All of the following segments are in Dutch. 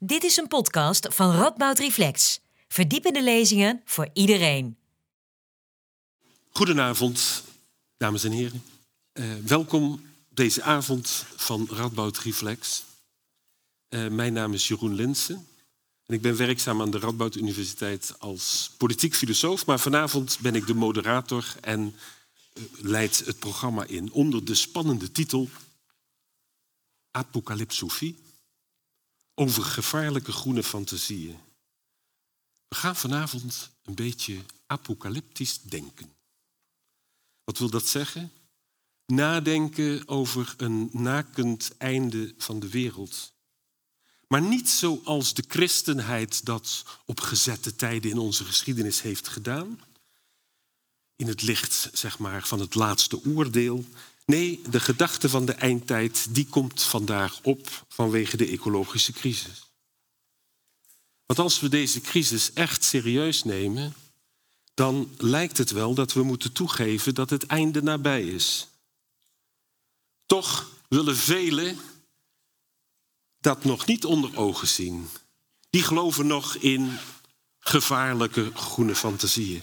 Dit is een podcast van Radboud Reflex. Verdiepende lezingen voor iedereen. Goedenavond, dames en heren. Uh, welkom deze avond van Radboud Reflex. Uh, mijn naam is Jeroen Linsen. En ik ben werkzaam aan de Radboud Universiteit als politiek filosoof. Maar vanavond ben ik de moderator en uh, leid het programma in onder de spannende titel Apocalypsofie over gevaarlijke groene fantasieën. We gaan vanavond een beetje apocalyptisch denken. Wat wil dat zeggen? Nadenken over een nakend einde van de wereld. Maar niet zoals de christenheid dat op gezette tijden in onze geschiedenis heeft gedaan. In het licht zeg maar, van het laatste oordeel. Nee, de gedachte van de eindtijd die komt vandaag op vanwege de ecologische crisis. Want als we deze crisis echt serieus nemen, dan lijkt het wel dat we moeten toegeven dat het einde nabij is. Toch willen velen dat nog niet onder ogen zien. Die geloven nog in gevaarlijke groene fantasieën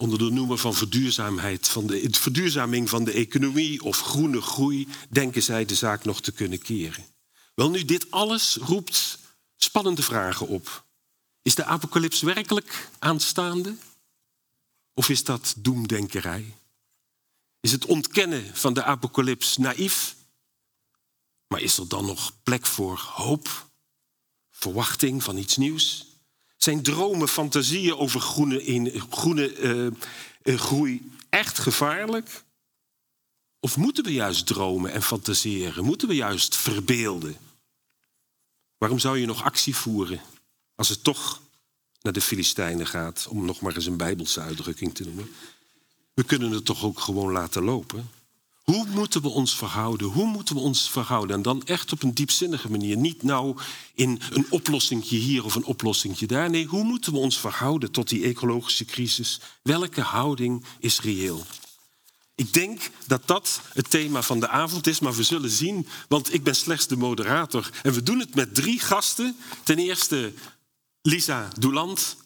onder de noemer van verduurzaamheid, van de verduurzaming van de economie of groene groei, denken zij de zaak nog te kunnen keren. Wel nu, dit alles roept spannende vragen op. Is de apocalyps werkelijk aanstaande? Of is dat doemdenkerij? Is het ontkennen van de apocalyps naïef? Maar is er dan nog plek voor hoop, verwachting van iets nieuws? Zijn dromen, fantasieën over groene, in, groene uh, groei echt gevaarlijk? Of moeten we juist dromen en fantaseren? Moeten we juist verbeelden? Waarom zou je nog actie voeren als het toch naar de Filistijnen gaat, om nog maar eens een Bijbelse uitdrukking te noemen? We kunnen het toch ook gewoon laten lopen? Hoe moeten we ons verhouden? Hoe moeten we ons verhouden? En dan echt op een diepzinnige manier. Niet nou in een oplossingje hier of een oplossingje daar. Nee, hoe moeten we ons verhouden tot die ecologische crisis? Welke houding is reëel? Ik denk dat dat het thema van de avond is, maar we zullen zien, want ik ben slechts de moderator. En we doen het met drie gasten. Ten eerste Lisa Douland,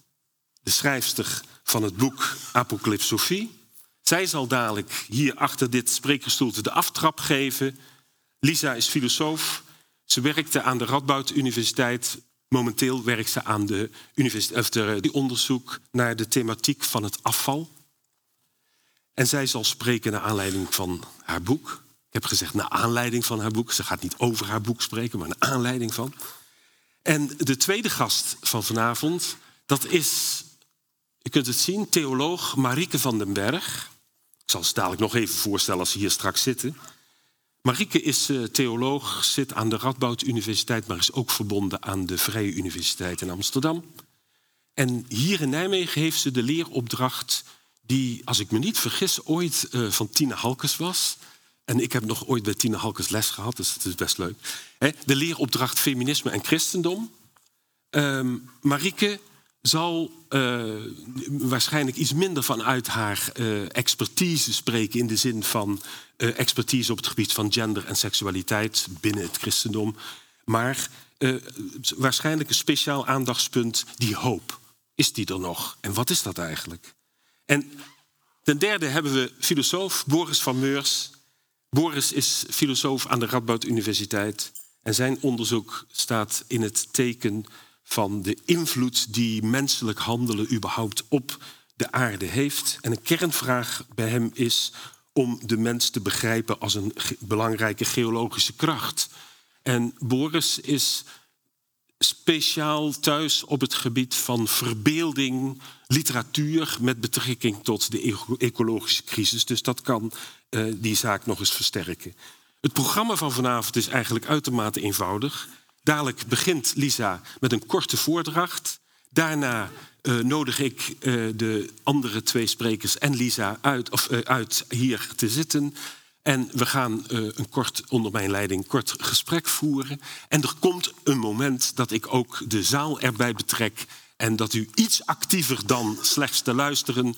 de schrijfster van het boek Apocalypsofie. Zij zal dadelijk hier achter dit spreekgestoelte de aftrap geven. Lisa is filosoof. Ze werkte aan de Radboud Universiteit. Momenteel werkt ze aan de universiteit, of onderzoek naar de thematiek van het afval. En zij zal spreken naar aanleiding van haar boek. Ik heb gezegd naar aanleiding van haar boek. Ze gaat niet over haar boek spreken, maar naar aanleiding van. En de tweede gast van vanavond, dat is, je kunt het zien, theoloog Marieke van den Berg. Zal ze dadelijk nog even voorstellen als ze hier straks zitten. Marieke is uh, theoloog, zit aan de Radboud Universiteit, maar is ook verbonden aan de Vrije Universiteit in Amsterdam. En hier in Nijmegen heeft ze de leeropdracht die, als ik me niet vergis, ooit uh, van Tine Halkes was. En ik heb nog ooit bij Tine Halkes les gehad, dus het is best leuk. de leeropdracht Feminisme en Christendom. Um, Marieke zal uh, waarschijnlijk iets minder vanuit haar uh, expertise spreken in de zin van uh, expertise op het gebied van gender en seksualiteit binnen het christendom, maar waarschijnlijk een speciaal aandachtspunt die hoop. Is die er nog? En wat is dat eigenlijk? En ten derde hebben we filosoof Boris van Meurs. Boris is filosoof aan de Radboud Universiteit en zijn onderzoek staat in het teken van de invloed die menselijk handelen überhaupt op de aarde heeft. En een kernvraag bij hem is om de mens te begrijpen als een belangrijke geologische kracht. En Boris is speciaal thuis op het gebied van verbeelding, literatuur met betrekking tot de ecologische crisis. Dus dat kan uh, die zaak nog eens versterken. Het programma van vanavond is eigenlijk uitermate eenvoudig. Dadelijk begint Lisa met een korte voordracht. Daarna uh, nodig ik uh, de andere twee sprekers en Lisa uit, of, uh, uit hier te zitten. En we gaan een kort, onder mijn leiding kort gesprek voeren. En er komt een moment dat ik ook de zaal erbij betrek. En dat u iets actiever dan slechts te luisteren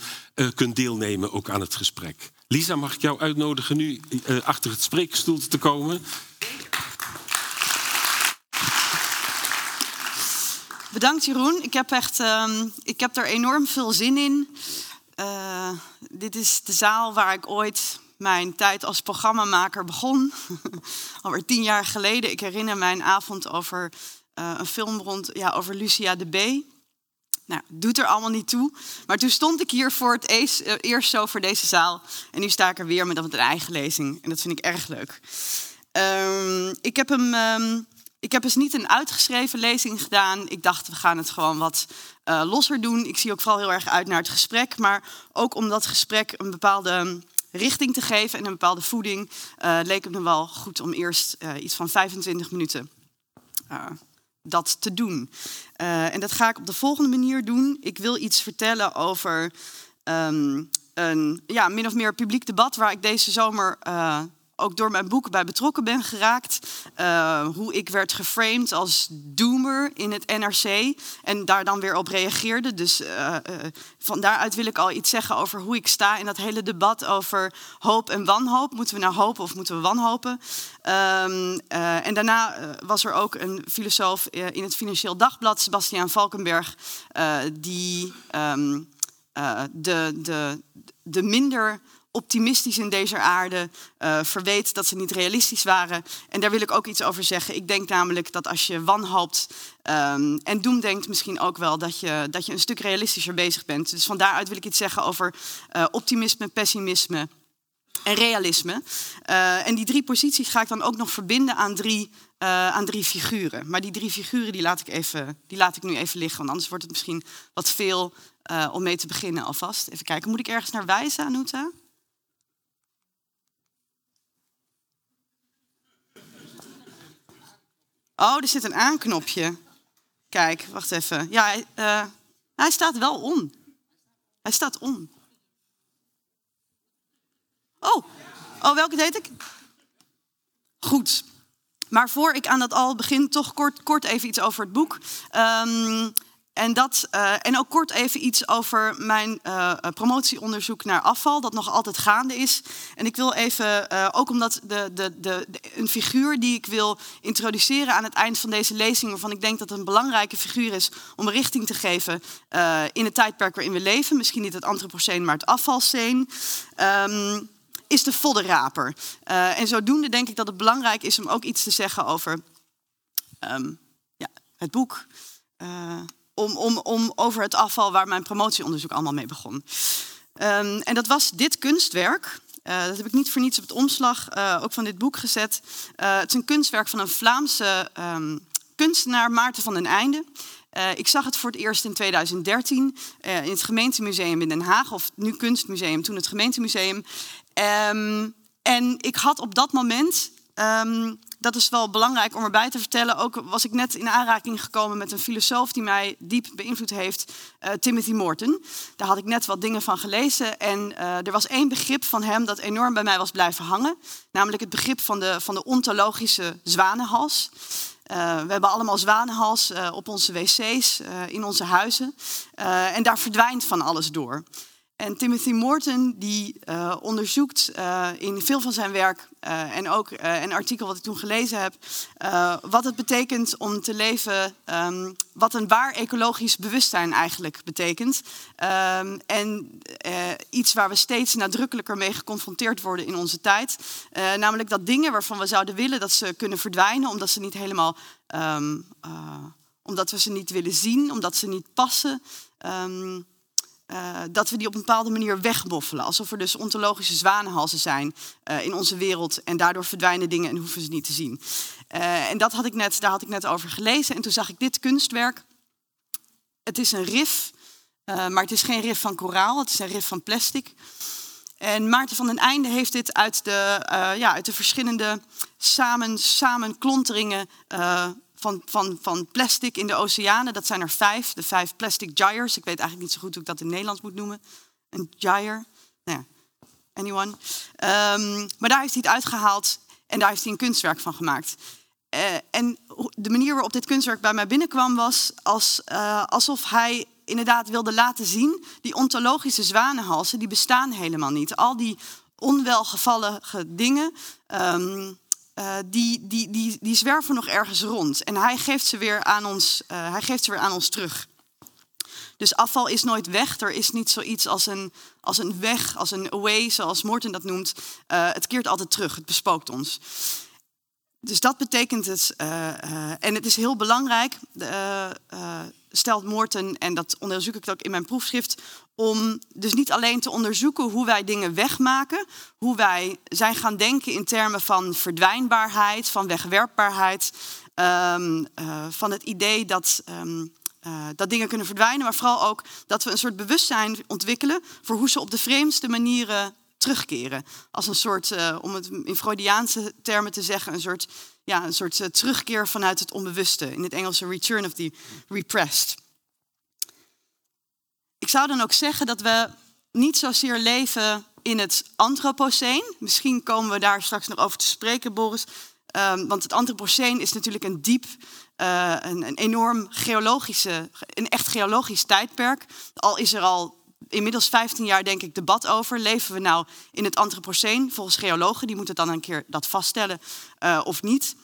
kunt deelnemen ook aan het gesprek. Lisa, mag ik jou uitnodigen nu achter het spreekstoel te komen? Bedankt Jeroen. Ik heb, echt, um, ik heb er enorm veel zin in. Uh, dit is de zaal waar ik ooit mijn tijd als programmamaker begon. Alweer tien jaar geleden. Ik herinner mij een avond over uh, een film rond, ja, over Lucia de B. Nou, doet er allemaal niet toe. Maar toen stond ik hier voor het eerst, eerst zo voor deze zaal. En nu sta ik er weer met een eigen lezing. En dat vind ik erg leuk. Um, ik heb hem... Um, ik heb dus niet een uitgeschreven lezing gedaan. Ik dacht, we gaan het gewoon wat uh, losser doen. Ik zie ook vooral heel erg uit naar het gesprek. Maar ook om dat gesprek een bepaalde richting te geven en een bepaalde voeding, uh, leek het me wel goed om eerst uh, iets van 25 minuten dat te doen. en dat ga ik op de volgende manier doen. Ik wil iets vertellen over um, een ja, min of meer publiek debat waar ik deze zomer ook door mijn boek bij betrokken ben geraakt. Uh, hoe ik werd geframed als doomer in het NRC en daar dan weer op reageerde. Dus uh, uh, van daaruit wil ik al iets zeggen over hoe ik sta in dat hele debat over hoop en wanhoop. Moeten we nou hopen of moeten we wanhopen? Um, en daarna was er ook een filosoof in het Financieel Dagblad, Sebastiaan Valkenberg, die um, de, de, de minder optimistisch in deze aarde uh, verweet dat ze niet realistisch waren. En daar wil ik ook iets over zeggen. Ik denk namelijk dat als je wanhoopt um, en doemdenkt, misschien ook wel dat je, dat je een stuk realistischer bezig bent. Dus van daaruit wil ik iets zeggen over uh, optimisme, pessimisme en realisme. Uh, en die drie posities ga ik dan ook nog verbinden aan drie, aan drie figuren. Maar die drie figuren die laat, ik even, die laat ik nu even liggen, want anders wordt het misschien wat veel om mee te beginnen alvast. Even kijken, moet ik ergens naar wijzen, Anouta? Oh, er zit een aanknopje. Kijk, wacht even. Ja, hij, uh, hij staat wel om. Hij staat om. Oh, oh welke deed ik? Goed. Maar voor ik aan dat al begin, toch kort, kort even iets over het boek. Um, en, dat, uh, en ook kort even iets over mijn uh, promotieonderzoek naar afval, dat nog altijd gaande is. En ik wil even, uh, ook omdat de, de, de, een figuur die ik wil introduceren aan het eind van deze lezing, waarvan ik denk dat het een belangrijke figuur is om richting te geven in het tijdperk waarin we leven, misschien niet het antropoceen, maar het afvalsceen, um, is de voddenraper. en zodoende denk ik dat het belangrijk is om ook iets te zeggen over um, ja, het boek om, om, om over het afval waar mijn promotieonderzoek allemaal mee begon. Um, en dat was dit kunstwerk. Uh, dat heb ik niet voor niets op het omslag uh, ook van dit boek gezet. Uh, het is een kunstwerk van een Vlaamse um, kunstenaar, Maarten van den Einde. ik zag het voor het eerst in 2013 in het gemeentemuseum in Den Haag, of nu kunstmuseum, toen het gemeentemuseum. Um, en ik had op dat moment dat is wel belangrijk om erbij te vertellen. Ook was ik net in aanraking gekomen met een filosoof die mij diep beïnvloed heeft, uh, Timothy Morton. Daar had ik net wat dingen van gelezen. En uh, er was één begrip van hem dat enorm bij mij was blijven hangen. Namelijk het begrip van de, van de ontologische zwanenhals. Uh, we hebben allemaal zwanenhals op onze wc's, in onze huizen. en daar verdwijnt van alles door. En Timothy Morton die uh, onderzoekt uh, in veel van zijn werk uh, en ook een artikel wat ik toen gelezen heb, wat het betekent om te leven, um, wat een waar ecologisch bewustzijn eigenlijk betekent. Um, en iets waar we steeds nadrukkelijker mee geconfronteerd worden in onze tijd. namelijk dat dingen waarvan we zouden willen dat ze kunnen verdwijnen, omdat ze niet helemaal, um, omdat we ze niet willen zien, omdat ze niet passen. Uh, dat we die op een bepaalde manier wegmoffelen. Alsof er dus ontologische zwanenhalzen zijn uh, in onze wereld. En daardoor verdwijnen dingen en hoeven ze niet te zien. Uh, en dat had ik net, daar had ik net over gelezen. En toen zag ik dit kunstwerk. Het is een rif, maar het is geen rif van koraal. Het is een rif van plastic. En Maarten van den Einde heeft dit uit de, ja, uit de verschillende samen, samenklonteringen van, van, van plastic in de oceanen. Dat zijn er vijf, de vijf plastic gyres. Ik weet eigenlijk niet zo goed hoe ik dat in Nederlands moet noemen. Een gyre. Nou ja, anyone. Um, maar daar heeft hij het uitgehaald en daar heeft hij een kunstwerk van gemaakt. Uh, en de manier waarop dit kunstwerk bij mij binnenkwam was als, uh, alsof hij inderdaad wilde laten zien, die ontologische zwanenhalsen, die bestaan helemaal niet. Al die onwelgevallige dingen, um, uh, die, die, die, die zwerven nog ergens rond. En hij geeft ze weer aan ons, uh, hij geeft ze weer aan ons terug. Dus afval is nooit weg. Er is niet zoiets als een, als een weg, als een away, zoals Morten dat noemt. Uh, het keert altijd terug, het bespookt ons. Dus dat betekent het. en het is heel belangrijk, stelt Morten, en dat onderzoek ik ook in mijn proefschrift, om dus niet alleen te onderzoeken hoe wij dingen wegmaken, hoe wij zijn gaan denken in termen van verdwijnbaarheid, van wegwerpbaarheid, uh, van het idee dat, uh, dat dingen kunnen verdwijnen, maar vooral ook dat we een soort bewustzijn ontwikkelen voor hoe ze op de vreemdste manieren terugkeren. Als een soort, uh, om het in Freudiaanse termen te zeggen, een soort, ja, een soort terugkeer vanuit het onbewuste. In het Engelse return of the repressed. Ik zou dan ook zeggen dat we niet zozeer leven in het antropoceen. Misschien komen we daar straks nog over te spreken, Boris. Um, want het antropoceen is natuurlijk een diep, uh, een, een, enorm geologische, een echt geologisch tijdperk. Al is er al inmiddels 15 jaar denk ik debat over. Leven we nou in het antropoceen? Volgens geologen, die moeten dan een keer dat vaststellen uh, of niet.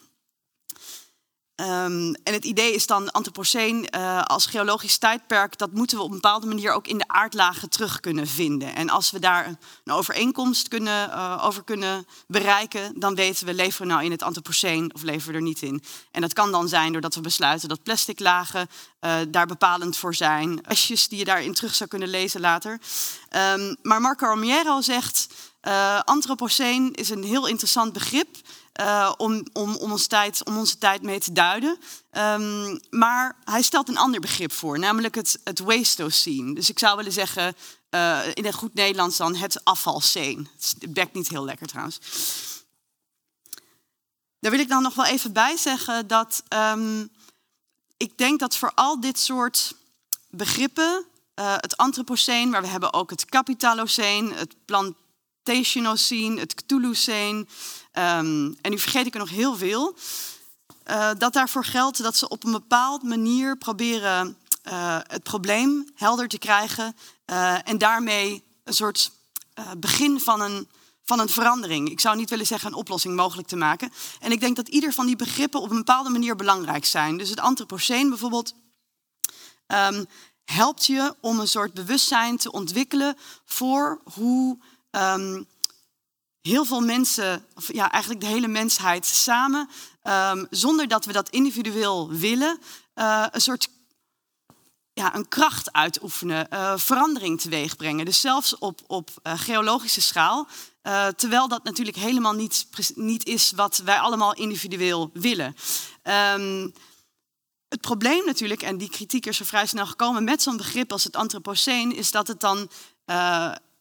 Um, en het idee is dan antropoceen uh, als geologisch tijdperk, dat moeten we op een bepaalde manier ook in de aardlagen terug kunnen vinden. En als we daar een overeenkomst kunnen, uh, over kunnen bereiken, dan weten we, leven we nou in het antropoceen of leven we er niet in. En dat kan dan zijn doordat we besluiten dat plastic lagen uh, daar bepalend voor zijn. Asjes die je daarin terug zou kunnen lezen later. Um, maar Marco Romero zegt, antropoceen is een heel interessant begrip. Uh, om, om, om, ons tijd, om onze tijd mee te duiden. Um, maar hij stelt een ander begrip voor, namelijk het, het wastocene. Dus ik zou willen zeggen, uh, in een goed Nederlands dan het afvalscene. Het bekt niet heel lekker trouwens. Daar wil ik dan nog wel even bij zeggen dat um, ik denk dat voor al dit soort begrippen, uh, het antropocene, maar we hebben ook het capitalocene, het plantationocene, het Cthulhucene, Um, en nu vergeet ik er nog heel veel. Uh, dat daarvoor geldt dat ze op een bepaalde manier proberen uh, het probleem helder te krijgen. Uh, en daarmee een soort begin van een, van een verandering. Ik zou niet willen zeggen een oplossing mogelijk te maken. En ik denk dat ieder van die begrippen op een bepaalde manier belangrijk zijn. Dus het antropoceen bijvoorbeeld. Um, helpt je om een soort bewustzijn te ontwikkelen voor hoe um, heel veel mensen, of ja, eigenlijk de hele mensheid samen, um, zonder dat we dat individueel willen, uh, een soort ja, een kracht uitoefenen, uh, verandering teweeg brengen. Dus zelfs op, op uh, geologische schaal. terwijl dat natuurlijk helemaal niet, niet is wat wij allemaal individueel willen. Um, het probleem natuurlijk, en die kritiek is er vrij snel gekomen met zo'n begrip als het antropoceen, is dat het dan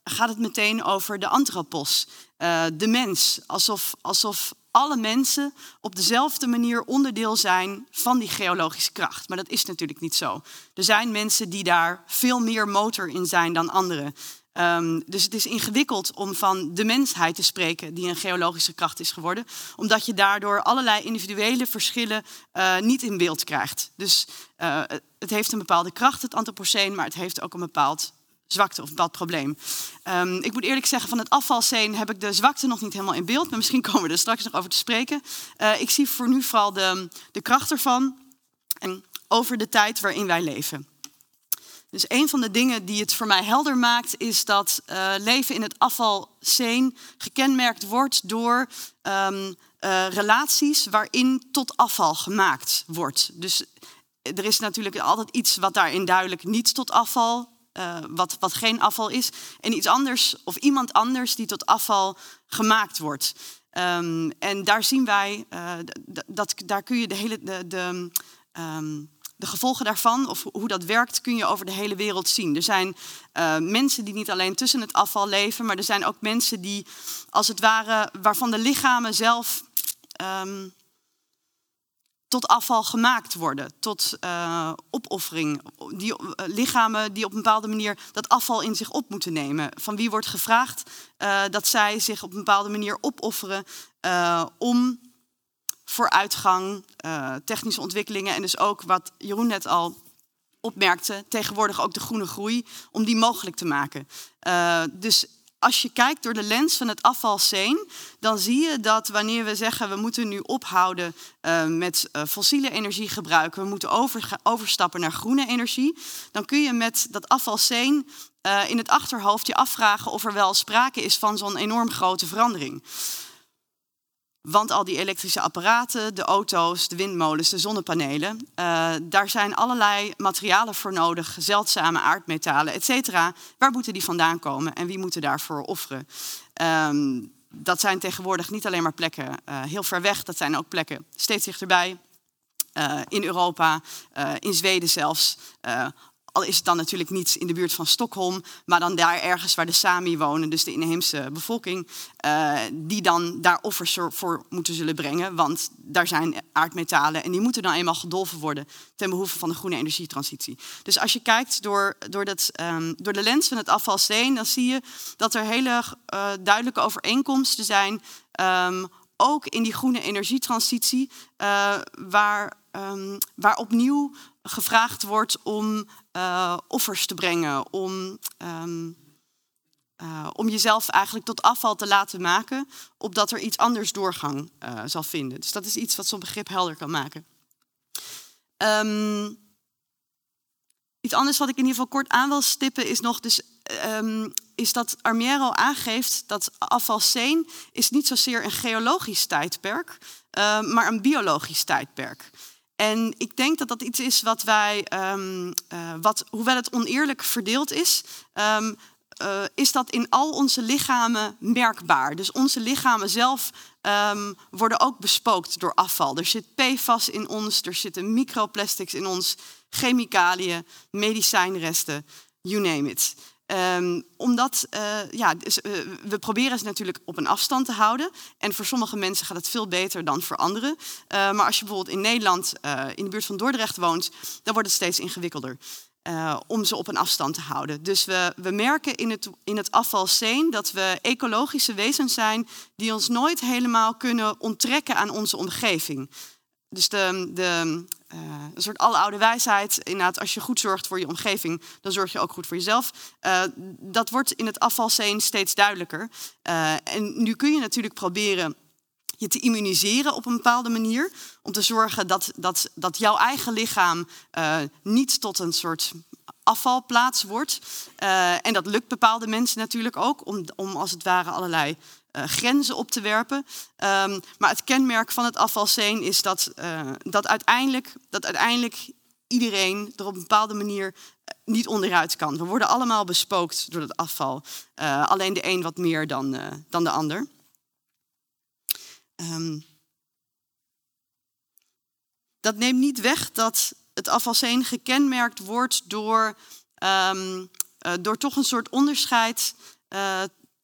gaat het meteen over de antropos, uh, de mens. Alsof, alsof alle mensen op dezelfde manier onderdeel zijn van die geologische kracht. Maar dat is natuurlijk niet zo. Er zijn mensen die daar veel meer motor in zijn dan anderen. Um, dus het is ingewikkeld om van de mensheid te spreken die een geologische kracht is geworden, omdat je daardoor allerlei individuele verschillen uh, niet in beeld krijgt. Dus uh, het heeft een bepaalde kracht, het antropoceen, maar het heeft ook een bepaald zwakte of bepaald probleem. Um, ik moet eerlijk zeggen, van het afvalscene heb ik de zwakte nog niet helemaal in beeld. Maar misschien komen we er straks nog over te spreken. Uh, ik zie voor nu vooral de, de kracht ervan en over de tijd waarin wij leven. Dus een van de dingen die het voor mij helder maakt, is dat uh, leven in het afvalscene gekenmerkt wordt door um, uh, relaties waarin tot afval gemaakt wordt. Dus er is natuurlijk altijd iets wat daarin duidelijk niet tot afval uh, wat, wat geen afval is. En iets anders of iemand anders die tot afval gemaakt wordt. Um, en daar zien wij, uh, dat, daar kun je de hele. De, de, um, de gevolgen daarvan, of hoe dat werkt, kun je over de hele wereld zien. Er zijn uh, mensen die niet alleen tussen het afval leven, maar er zijn ook mensen die, als het ware, waarvan de lichamen zelf um, tot afval gemaakt worden, tot uh, opoffering. Die, uh, lichamen die op een bepaalde manier dat afval in zich op moeten nemen. Van wie wordt gevraagd uh, dat zij zich op een bepaalde manier opofferen om vooruitgang, technische ontwikkelingen en dus ook wat Jeroen net al opmerkte, tegenwoordig ook de groene groei, om die mogelijk te maken. dus als je kijkt door de lens van het afvalscene, dan zie je dat wanneer we zeggen we moeten nu ophouden uh, met uh, fossiele energie gebruiken, we moeten over, overstappen naar groene energie, dan kun je met dat afvalscene uh, in het achterhoofd je afvragen of er wel sprake is van zo'n enorm grote verandering. Want al die elektrische apparaten, de auto's, de windmolens, de zonnepanelen, uh, daar zijn allerlei materialen voor nodig, zeldzame aardmetalen, et cetera. Waar moeten die vandaan komen en wie moeten daarvoor offeren? Um, dat zijn tegenwoordig niet alleen maar plekken uh, heel ver weg, dat zijn ook plekken steeds dichterbij. Uh, in Europa, in Zweden zelfs, al is het dan natuurlijk niet in de buurt van Stockholm, maar dan daar ergens waar de Sami wonen, dus de inheemse bevolking, uh, die dan daar offers voor moeten zullen brengen. Want daar zijn aardmetalen en die moeten dan eenmaal gedolven worden ten behoeve van de groene energietransitie. Dus als je kijkt door, door, dat, um, door de lens van het afvalsteen, dan zie je dat er hele uh, duidelijke overeenkomsten zijn. Um, ook in die groene energietransitie, uh, waar, um, waar opnieuw gevraagd wordt om uh, offers te brengen, om, um, uh, om jezelf eigenlijk tot afval te laten maken, opdat er iets anders doorgang uh, zal vinden. Dus dat is iets wat zo'n begrip helder kan maken. Um, iets anders wat ik in ieder geval kort aan wil stippen is nog dus, um, is dat Armiero aangeeft dat afvalsteen is niet zozeer een geologisch tijdperk, maar een biologisch tijdperk. En ik denk dat dat iets is wat wij, um, uh, wat, hoewel het oneerlijk verdeeld is, um, uh, is dat in al onze lichamen merkbaar. Dus onze lichamen zelf um, worden ook bespookt door afval. Er zit PFAS in ons, er zitten microplastics in ons, chemicaliën, medicijnresten, you name it. Um, omdat, uh, ja, dus, uh, we proberen ze natuurlijk op een afstand te houden. En voor sommige mensen gaat het veel beter dan voor anderen. Uh, maar als je bijvoorbeeld in Nederland, in de buurt van Dordrecht woont, dan wordt het steeds ingewikkelder. om ze op een afstand te houden. Dus we, we merken in het, in het afvalscene dat we ecologische wezens zijn die ons nooit helemaal kunnen onttrekken aan onze omgeving. Dus de, de, uh, een soort oude wijsheid, inderdaad, als je goed zorgt voor je omgeving, dan zorg je ook goed voor jezelf. Uh, dat wordt in het afvalscene steeds duidelijker. Uh, en nu kun je natuurlijk proberen je te immuniseren op een bepaalde manier, om te zorgen dat, dat, dat jouw eigen lichaam niet tot een soort afvalplaats wordt. en dat lukt bepaalde mensen natuurlijk ook, om, om als het ware allerlei uh, grenzen op te werpen. Um, maar het kenmerk van het afvalscene is dat, uh, dat, uiteindelijk, dat uiteindelijk iedereen er op een bepaalde manier eh, niet onderuit kan. We worden allemaal bespookt door het afval. Alleen de een wat meer dan, dan de ander. Um, dat neemt niet weg dat het afvalscene gekenmerkt wordt door, um, door toch een soort onderscheid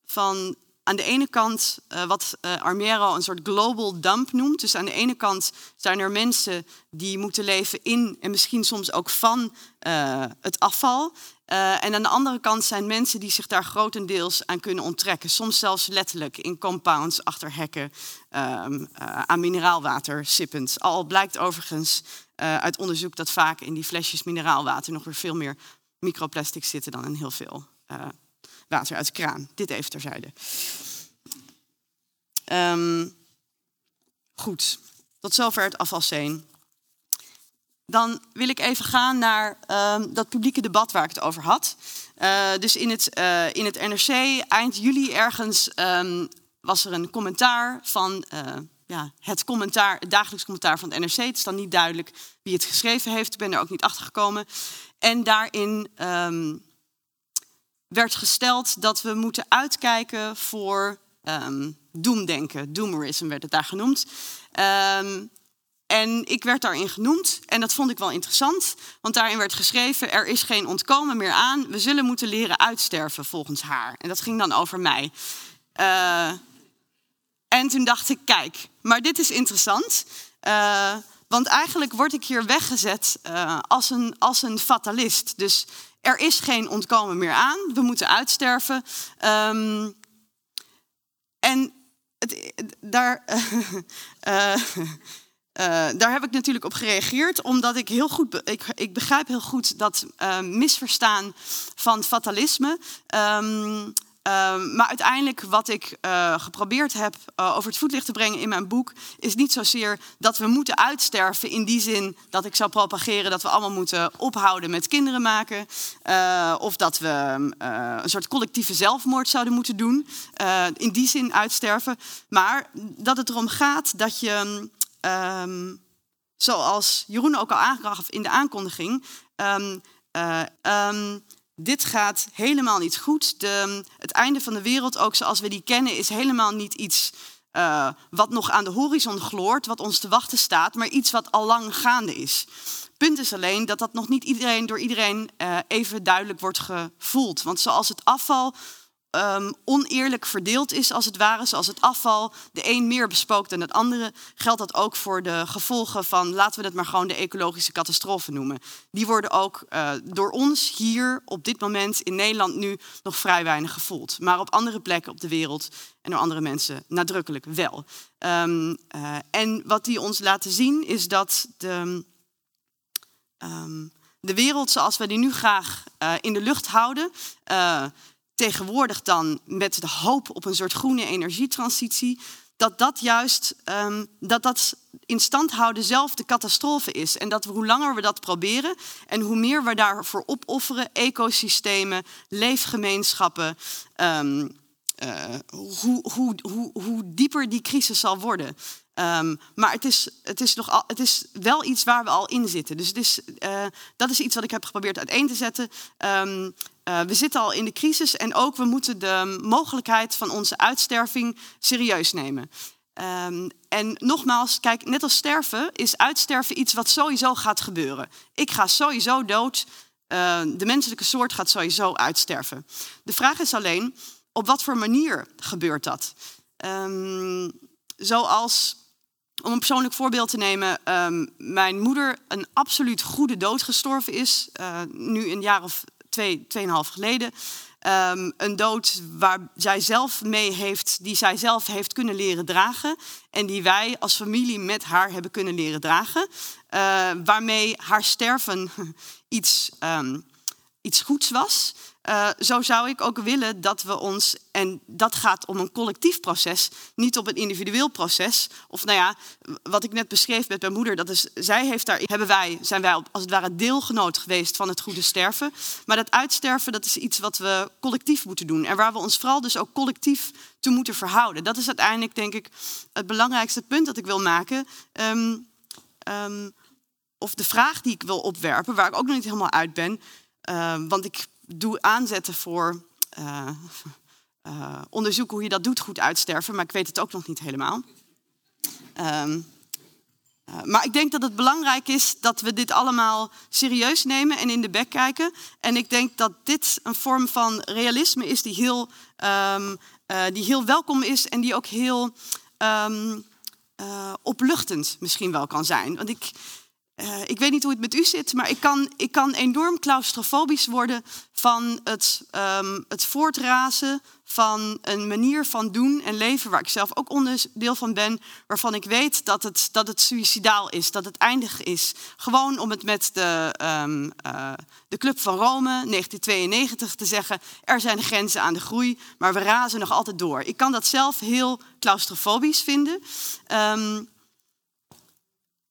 van aan de ene kant uh, wat uh, Armero een soort global dump noemt. Dus aan de ene kant zijn er mensen die moeten leven in en misschien soms ook van uh, het afval. en aan de andere kant zijn mensen die zich daar grotendeels aan kunnen onttrekken. Soms zelfs letterlijk in compounds, achter hekken, um, aan mineraalwater sippend. Al blijkt overigens uit onderzoek dat vaak in die flesjes mineraalwater nog weer veel meer microplastics zitten dan in heel veel water uit de kraan. Dit even terzijde. Um, goed, tot zover het afvalscene. Dan wil ik even gaan naar um, dat publieke debat waar ik het over had. Uh, dus in het, uh, in het NRC eind juli ergens um, was er een commentaar van uh, ja, het, commentaar, het dagelijks commentaar van het NRC. Het is dan niet duidelijk wie het geschreven heeft. Ik ben er ook niet achter gekomen. En daarin werd gesteld dat we moeten uitkijken voor um, doemdenken. Doomerism werd het daar genoemd. Um, en ik werd daarin genoemd en dat vond ik wel interessant, want daarin werd geschreven: er is geen ontkomen meer aan, we zullen moeten leren uitsterven volgens haar. En dat ging dan over mij. Uh, en toen dacht ik: kijk, maar dit is interessant. Uh, want eigenlijk word ik hier weggezet uh, als, een, als een fatalist. Dus er is geen ontkomen meer aan. We moeten uitsterven. Um, en het, daar, uh, uh, daar heb ik natuurlijk op gereageerd, omdat ik heel goed, ik, ik begrijp heel goed dat uh, misverstaan van fatalisme. Um, Ehm, maar uiteindelijk wat ik uh, geprobeerd heb uh, over het voetlicht te brengen in mijn boek, is niet zozeer dat we moeten uitsterven in die zin dat ik zou propageren dat we allemaal moeten ophouden met kinderen maken. Uh, of dat we een soort collectieve zelfmoord zouden moeten doen. in die zin uitsterven. Maar dat het erom gaat dat je, um, zoals Jeroen ook al aangaf in de aankondiging. Dit gaat helemaal niet goed. De, het einde van de wereld, ook zoals we die kennen, is helemaal niet iets uh, wat nog aan de horizon gloort, wat ons te wachten staat, maar iets wat al lang gaande is. Punt is alleen dat dat nog niet iedereen, door iedereen uh, even duidelijk wordt gevoeld. Want zoals het afval um, oneerlijk verdeeld is, als het ware, zoals het afval de een meer bespookt dan het andere, geldt dat ook voor de gevolgen van, laten we het maar gewoon de ecologische catastrofe noemen. Die worden ook uh, door ons hier op dit moment in Nederland nu nog vrij weinig gevoeld. Maar op andere plekken op de wereld en door andere mensen nadrukkelijk wel. Um, uh, en wat die ons laten zien is dat de, um, de wereld zoals we die nu graag uh, in de lucht houden, tegenwoordig dan met de hoop op een soort groene energietransitie, dat dat juist um, dat dat in stand houden zelf de catastrofe is. En dat we, hoe langer we dat proberen en hoe meer we daarvoor opofferen, ecosystemen, leefgemeenschappen, um, uh, hoe, hoe, hoe, hoe dieper die crisis zal worden. Um, maar het is, het, is nog al, het is wel iets waar we al in zitten. Dus het is, uh, dat is iets wat ik heb geprobeerd uiteen te zetten. Uh, we zitten al in de crisis en ook we moeten de mogelijkheid van onze uitsterving serieus nemen. Um, en nogmaals, kijk, net als sterven is uitsterven iets wat sowieso gaat gebeuren. Ik ga sowieso dood. Uh, de menselijke soort gaat sowieso uitsterven. De vraag is alleen, op wat voor manier gebeurt dat? Um, zoals om een persoonlijk voorbeeld te nemen, um, mijn moeder een absoluut goede dood gestorven is, uh, nu een jaar of twee, tweeënhalf geleden. Um, een dood waar zij zelf mee heeft, die zij zelf heeft kunnen leren dragen. En die wij als familie met haar hebben kunnen leren dragen. Uh, waarmee haar sterven iets, um, iets goeds was. Uh, zo zou ik ook willen dat we ons, en dat gaat om een collectief proces, niet op een individueel proces. Of nou ja, wat ik net beschreef met mijn moeder, dat is, zij heeft daar, hebben wij, zijn wij als het ware deelgenoot geweest van het goede sterven. Maar dat uitsterven, dat is iets wat we collectief moeten doen. En waar we ons vooral dus ook collectief toe moeten verhouden. Dat is uiteindelijk, denk ik, het belangrijkste punt dat ik wil maken. Um, um, of de vraag die ik wil opwerpen, waar ik ook nog niet helemaal uit ben. Uh, want ik doe aanzetten voor uh, uh, onderzoeken hoe je dat doet, goed uitsterven. Maar ik weet het ook nog niet helemaal. Um, uh, maar ik denk dat het belangrijk is dat we dit allemaal serieus nemen en in de bek kijken. En ik denk dat dit een vorm van realisme is die heel, um, die heel welkom is en die ook heel um, opluchtend misschien wel kan zijn. Want ik, uh, ik weet niet hoe het met u zit, maar ik kan, ik kan enorm claustrofobisch worden van het, um, het voortrazen van een manier van doen en leven waar ik zelf ook onderdeel van ben, waarvan ik weet dat het, dat het suicidaal is, dat het eindig is. Gewoon om het met de, um, uh, de Club van Rome 1992 te zeggen, er zijn grenzen aan de groei, maar we razen nog altijd door. Ik kan dat zelf heel claustrofobisch vinden. Um,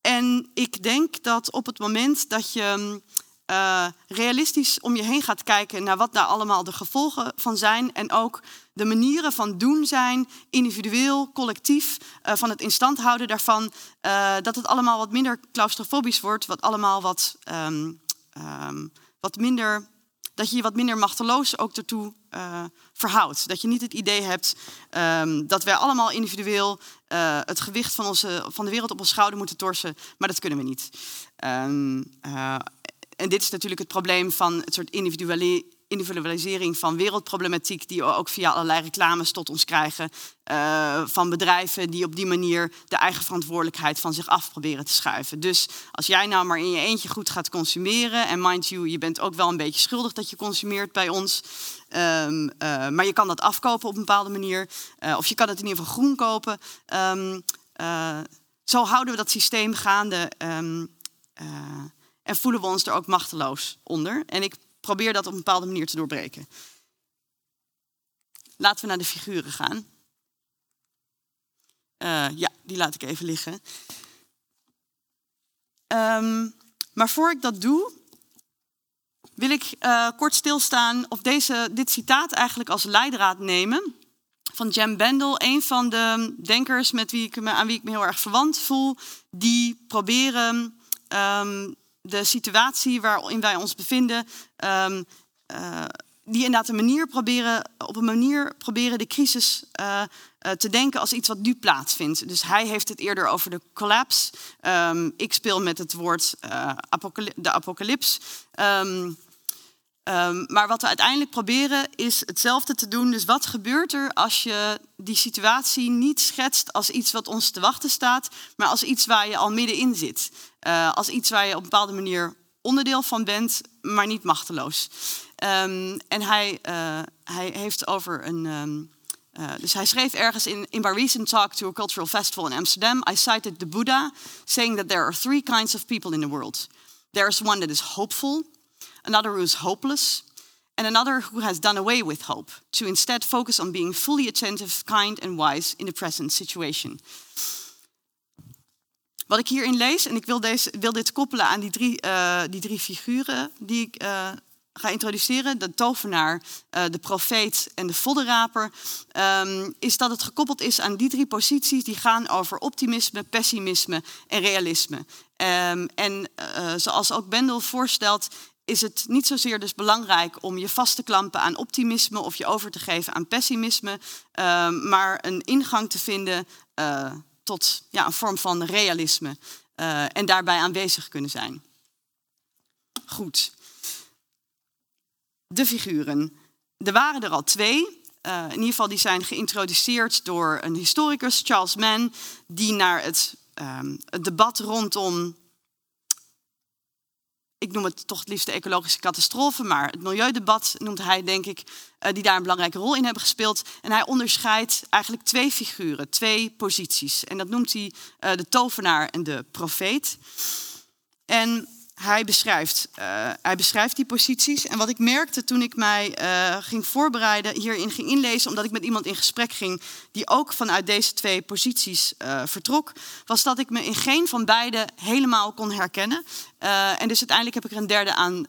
en ik denk dat op het moment dat je uh, realistisch om je heen gaat kijken naar wat daar allemaal de gevolgen van zijn en ook de manieren van doen zijn, individueel, collectief, uh, van het instand houden daarvan, uh, dat het allemaal wat minder claustrofobisch wordt, wat allemaal wat, um, um, wat minder dat je je wat minder machteloos ook ertoe uh, verhoudt. Dat je niet het idee hebt um, dat wij allemaal individueel uh, het gewicht van, onze, van de wereld op ons schouder moeten torsen, maar dat kunnen we niet. Um, uh, en dit is natuurlijk het probleem van het soort individuele individualisering van wereldproblematiek, die we ook via allerlei reclames tot ons krijgen. Uh, van bedrijven die op die manier de eigen verantwoordelijkheid van zich af proberen te schuiven. Dus als jij nou maar in je eentje goed gaat consumeren, en mind you, je bent ook wel een beetje schuldig dat je consumeert bij ons. Um, uh, maar je kan dat afkopen op een bepaalde manier. Uh, of je kan het in ieder geval groen kopen. Um, zo houden we dat systeem gaande. Um, en voelen we ons er ook machteloos onder. En ik probeer dat op een bepaalde manier te doorbreken. laten we naar de figuren gaan. Uh, ja, die laat ik even liggen. Um, maar voor ik dat doe, wil ik uh, kort stilstaan of deze, dit citaat eigenlijk als leidraad nemen van Jem Bendel, een van de denkers met wie ik me, aan wie ik me heel erg verwant voel, die proberen um, de situatie waarin wij ons bevinden, um, uh, die inderdaad een manier proberen, op een manier proberen de crisis uh, uh, te denken als iets wat nu plaatsvindt. Dus hij heeft het eerder over de collapse. Um, ik speel met het woord apocalyp de apocalyps. Um, maar wat we uiteindelijk proberen is hetzelfde te doen. Dus wat gebeurt er als je die situatie niet schetst als iets wat ons te wachten staat, maar als iets waar je al middenin zit? Uh, als iets waar je op een bepaalde manier onderdeel van bent, maar niet machteloos. Um, en hij, uh, hij heeft over een. Um, uh, dus hij schreef ergens in, in my recent talk to a cultural festival in Amsterdam, I cited the Buddha saying that there are three kinds of people in the world. There's one that is hopeful, another who is hopeless, and another who has done away with hope, to instead focus on being fully attentive, kind, and wise in the present situation. Wat ik hierin lees, en ik wil, deze, wil dit koppelen aan die drie, uh, die drie figuren die ik uh, ga introduceren, de tovenaar, uh, de profeet en de voddenraper, um, is dat het gekoppeld is aan die drie posities die gaan over optimisme, pessimisme en realisme. Um, en zoals ook Bendel voorstelt, is het niet zozeer dus belangrijk om je vast te klampen aan optimisme of je over te geven aan pessimisme, uh, maar een ingang te vinden tot ja, een vorm van realisme uh, en daarbij aanwezig kunnen zijn. Goed. De figuren. Er waren er al twee. in ieder geval die zijn geïntroduceerd door een historicus, Charles Mann, die naar het, ehm, het debat rondom ik noem het toch het liefst de ecologische catastrofe, maar het milieudebat noemt hij, denk ik, uh, die daar een belangrijke rol in hebben gespeeld. En hij onderscheidt eigenlijk twee figuren, twee posities. En dat noemt hij uh, de tovenaar en de profeet. En hij beschrijft, uh, hij beschrijft die posities. En wat ik merkte toen ik mij uh, ging voorbereiden, hierin ging inlezen, omdat ik met iemand in gesprek ging die ook vanuit deze twee posities uh, vertrok, was dat ik me in geen van beide helemaal kon herkennen. en dus uiteindelijk heb ik er een derde aan,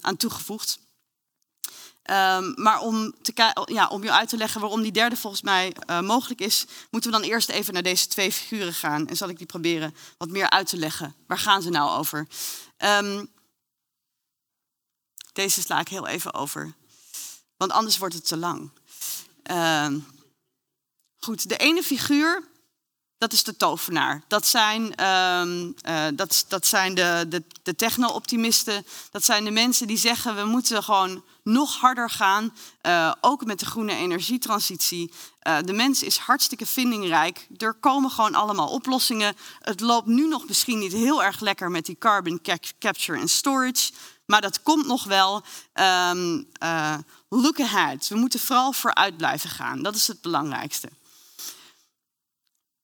aan toegevoegd. Um, maar om, te, ja, om je uit te leggen waarom die derde volgens mij mogelijk is, moeten we dan eerst even naar deze twee figuren gaan. En zal ik die proberen wat meer uit te leggen. Waar gaan ze nou over? Um, deze sla ik heel even over, want anders wordt het te lang. Um, goed, de ene figuur, dat is de tovenaar. Dat zijn, um, uh, dat, dat zijn de, de, de techno-optimisten. Dat zijn de mensen die zeggen we moeten gewoon nog harder gaan, uh, ook met de groene energietransitie. Uh, de mens is hartstikke vindingrijk. Er komen gewoon allemaal oplossingen. Het loopt nu nog misschien niet heel erg lekker met die carbon capture en storage, maar dat komt nog wel. Uh, look ahead. We moeten vooral vooruit blijven gaan. Dat is het belangrijkste.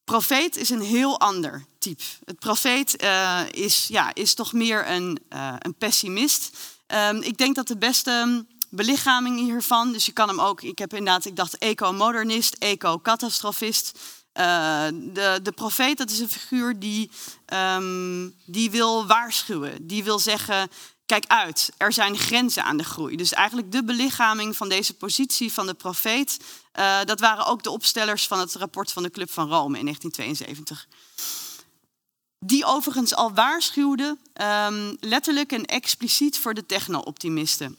Profeet is een heel ander type. Het profeet uh, is, ja, is toch meer een, uh, een pessimist. Um, ik denk dat de beste belichaming hiervan, dus je kan hem ook, ik heb inderdaad, ik dacht eco-modernist, eco-catastrofist. Uh, de, de profeet, dat is een figuur die, um, die wil waarschuwen. Die wil zeggen, kijk uit, er zijn grenzen aan de groei. Dus eigenlijk de belichaming van deze positie van de profeet, uh, dat waren ook de opstellers van het rapport van de Club van Rome in 1972. Die overigens al waarschuwde, um, letterlijk en expliciet voor de techno-optimisten.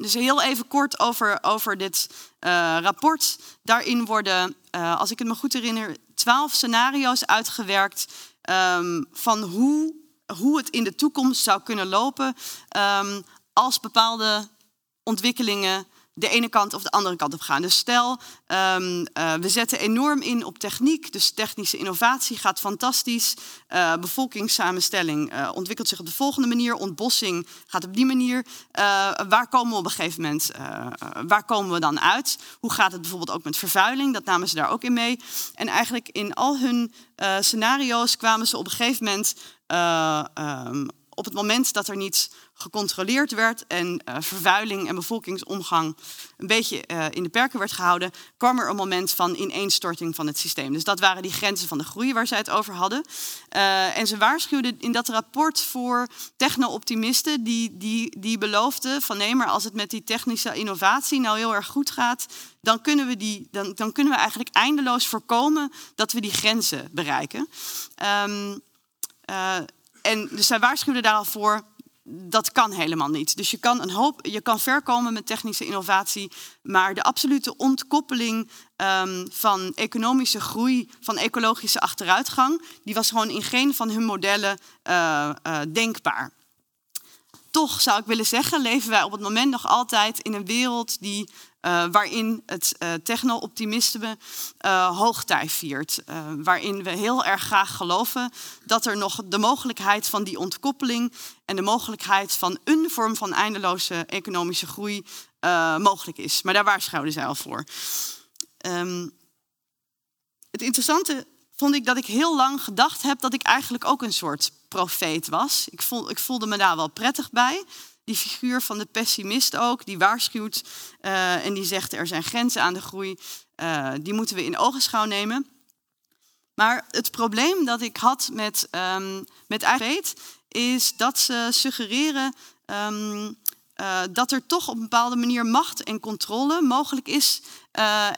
Dus heel even kort over, over dit uh, rapport. Daarin worden, uh, als ik het me goed herinner, twaalf scenario's uitgewerkt um, van hoe, hoe het in de toekomst zou kunnen lopen um, als bepaalde ontwikkelingen de ene kant of de andere kant op gaan. Dus stel, um, uh, we zetten enorm in op techniek, dus technische innovatie gaat fantastisch. Uh, bevolkingssamenstelling uh, ontwikkelt zich op de volgende manier, ontbossing gaat op die manier. waar komen we op een gegeven moment, waar komen we dan uit? Hoe gaat het bijvoorbeeld ook met vervuiling? Dat namen ze daar ook in mee. En eigenlijk in al hun scenario's kwamen ze op een gegeven moment um, op het moment dat er niet gecontroleerd werd en uh, vervuiling en bevolkingsomgang een beetje uh, in de perken werd gehouden, kwam er een moment van ineenstorting van het systeem. Dus dat waren die grenzen van de groei waar zij het over hadden. Uh, en ze waarschuwden in dat rapport voor techno-optimisten die, die, die beloofden van nee, maar als het met die technische innovatie nou heel erg goed gaat, dan kunnen we, die, dan, dan kunnen we eigenlijk eindeloos voorkomen dat we die grenzen bereiken. Um, en dus zij waarschuwden daar al voor, dat kan helemaal niet. Dus je kan, een hoop, je kan ver komen met technische innovatie, maar de absolute ontkoppeling um, van economische groei, van ecologische achteruitgang, die was gewoon in geen van hun modellen uh, uh, denkbaar. Toch zou ik willen zeggen, leven wij op het moment nog altijd in een wereld die uh, waarin het uh, techno-optimisme uh, hoogtij viert. waarin we heel erg graag geloven dat er nog de mogelijkheid van die ontkoppeling en de mogelijkheid van een vorm van eindeloze economische groei mogelijk is. Maar daar waarschuwden zij al voor. Um, het interessante vond ik dat ik heel lang gedacht heb dat ik eigenlijk ook een soort profeet was. Ik voelde me daar wel prettig bij die figuur van de pessimist ook, die waarschuwt uh, en die zegt er zijn grenzen aan de groei, uh, die moeten we in ogenschouw nemen. Maar het probleem dat ik had met, um, met is dat ze suggereren um, uh, dat er toch op een bepaalde manier macht en controle mogelijk is.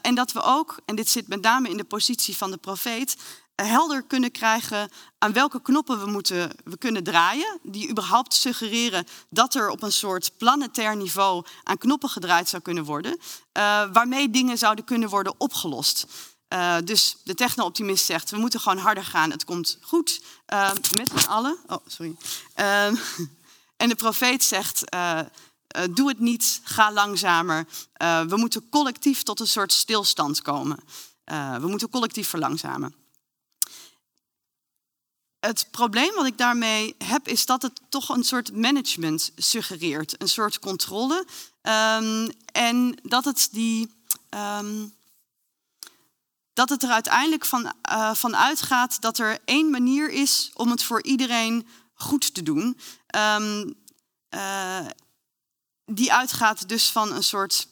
En dat we ook, en dit zit met name in de positie van de profeet, helder kunnen krijgen aan welke knoppen we, moeten, we kunnen draaien. Die überhaupt suggereren dat er op een soort planetair niveau aan knoppen gedraaid zou kunnen worden. Uh, waarmee dingen zouden kunnen worden opgelost. Uh, dus de techno-optimist zegt, we moeten gewoon harder gaan, het komt goed. Uh, met z'n allen. Oh, sorry. en de profeet zegt, doe het niet, ga langzamer. we moeten collectief tot een soort stilstand komen. we moeten collectief verlangzamen het probleem wat ik daarmee heb, is dat het toch een soort management suggereert, een soort controle. Um, en dat het die. Um, dat het er uiteindelijk van, uh, van uitgaat dat er één manier is om het voor iedereen goed te doen. Um, uh, die uitgaat dus van een soort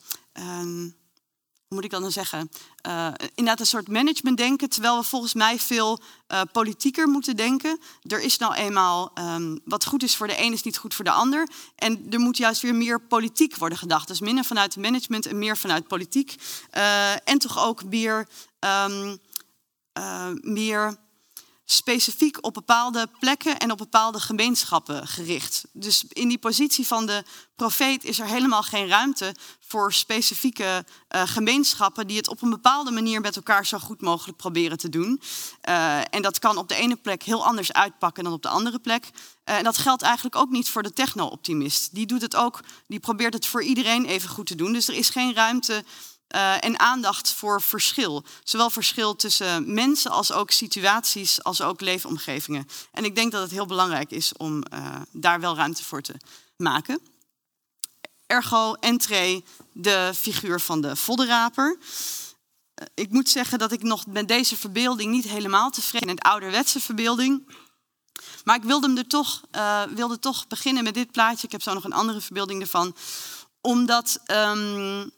moet ik dan zeggen, uh, inderdaad een soort management denken, terwijl we volgens mij veel uh, politieker moeten denken. Er is nou eenmaal um, wat goed is voor de een is niet goed voor de ander. En er moet juist weer meer politiek worden gedacht. Dus minder vanuit management en meer vanuit politiek. Uh, en toch ook meer, um, meer specifiek op bepaalde plekken en op bepaalde gemeenschappen gericht. Dus in die positie van de profeet is er helemaal geen ruimte voor specifieke uh, gemeenschappen die het op een bepaalde manier met elkaar zo goed mogelijk proberen te doen. Uh, en dat kan op de ene plek heel anders uitpakken dan op de andere plek. Uh, en dat geldt eigenlijk ook niet voor de techno-optimist. Die doet het ook, die probeert het voor iedereen even goed te doen. Dus er is geen ruimte uh, en aandacht voor verschil. Zowel verschil tussen mensen als ook situaties, als ook leefomgevingen. En ik denk dat het heel belangrijk is om uh, daar wel ruimte voor te maken. Ergo, entree, de figuur van de vodderaper. Uh, ik moet zeggen dat ik nog met deze verbeelding niet helemaal tevreden ben. Een ouderwetse verbeelding. Maar ik wilde, hem er toch, wilde toch beginnen met dit plaatje. Ik heb zo nog een andere verbeelding ervan. Omdat... Um,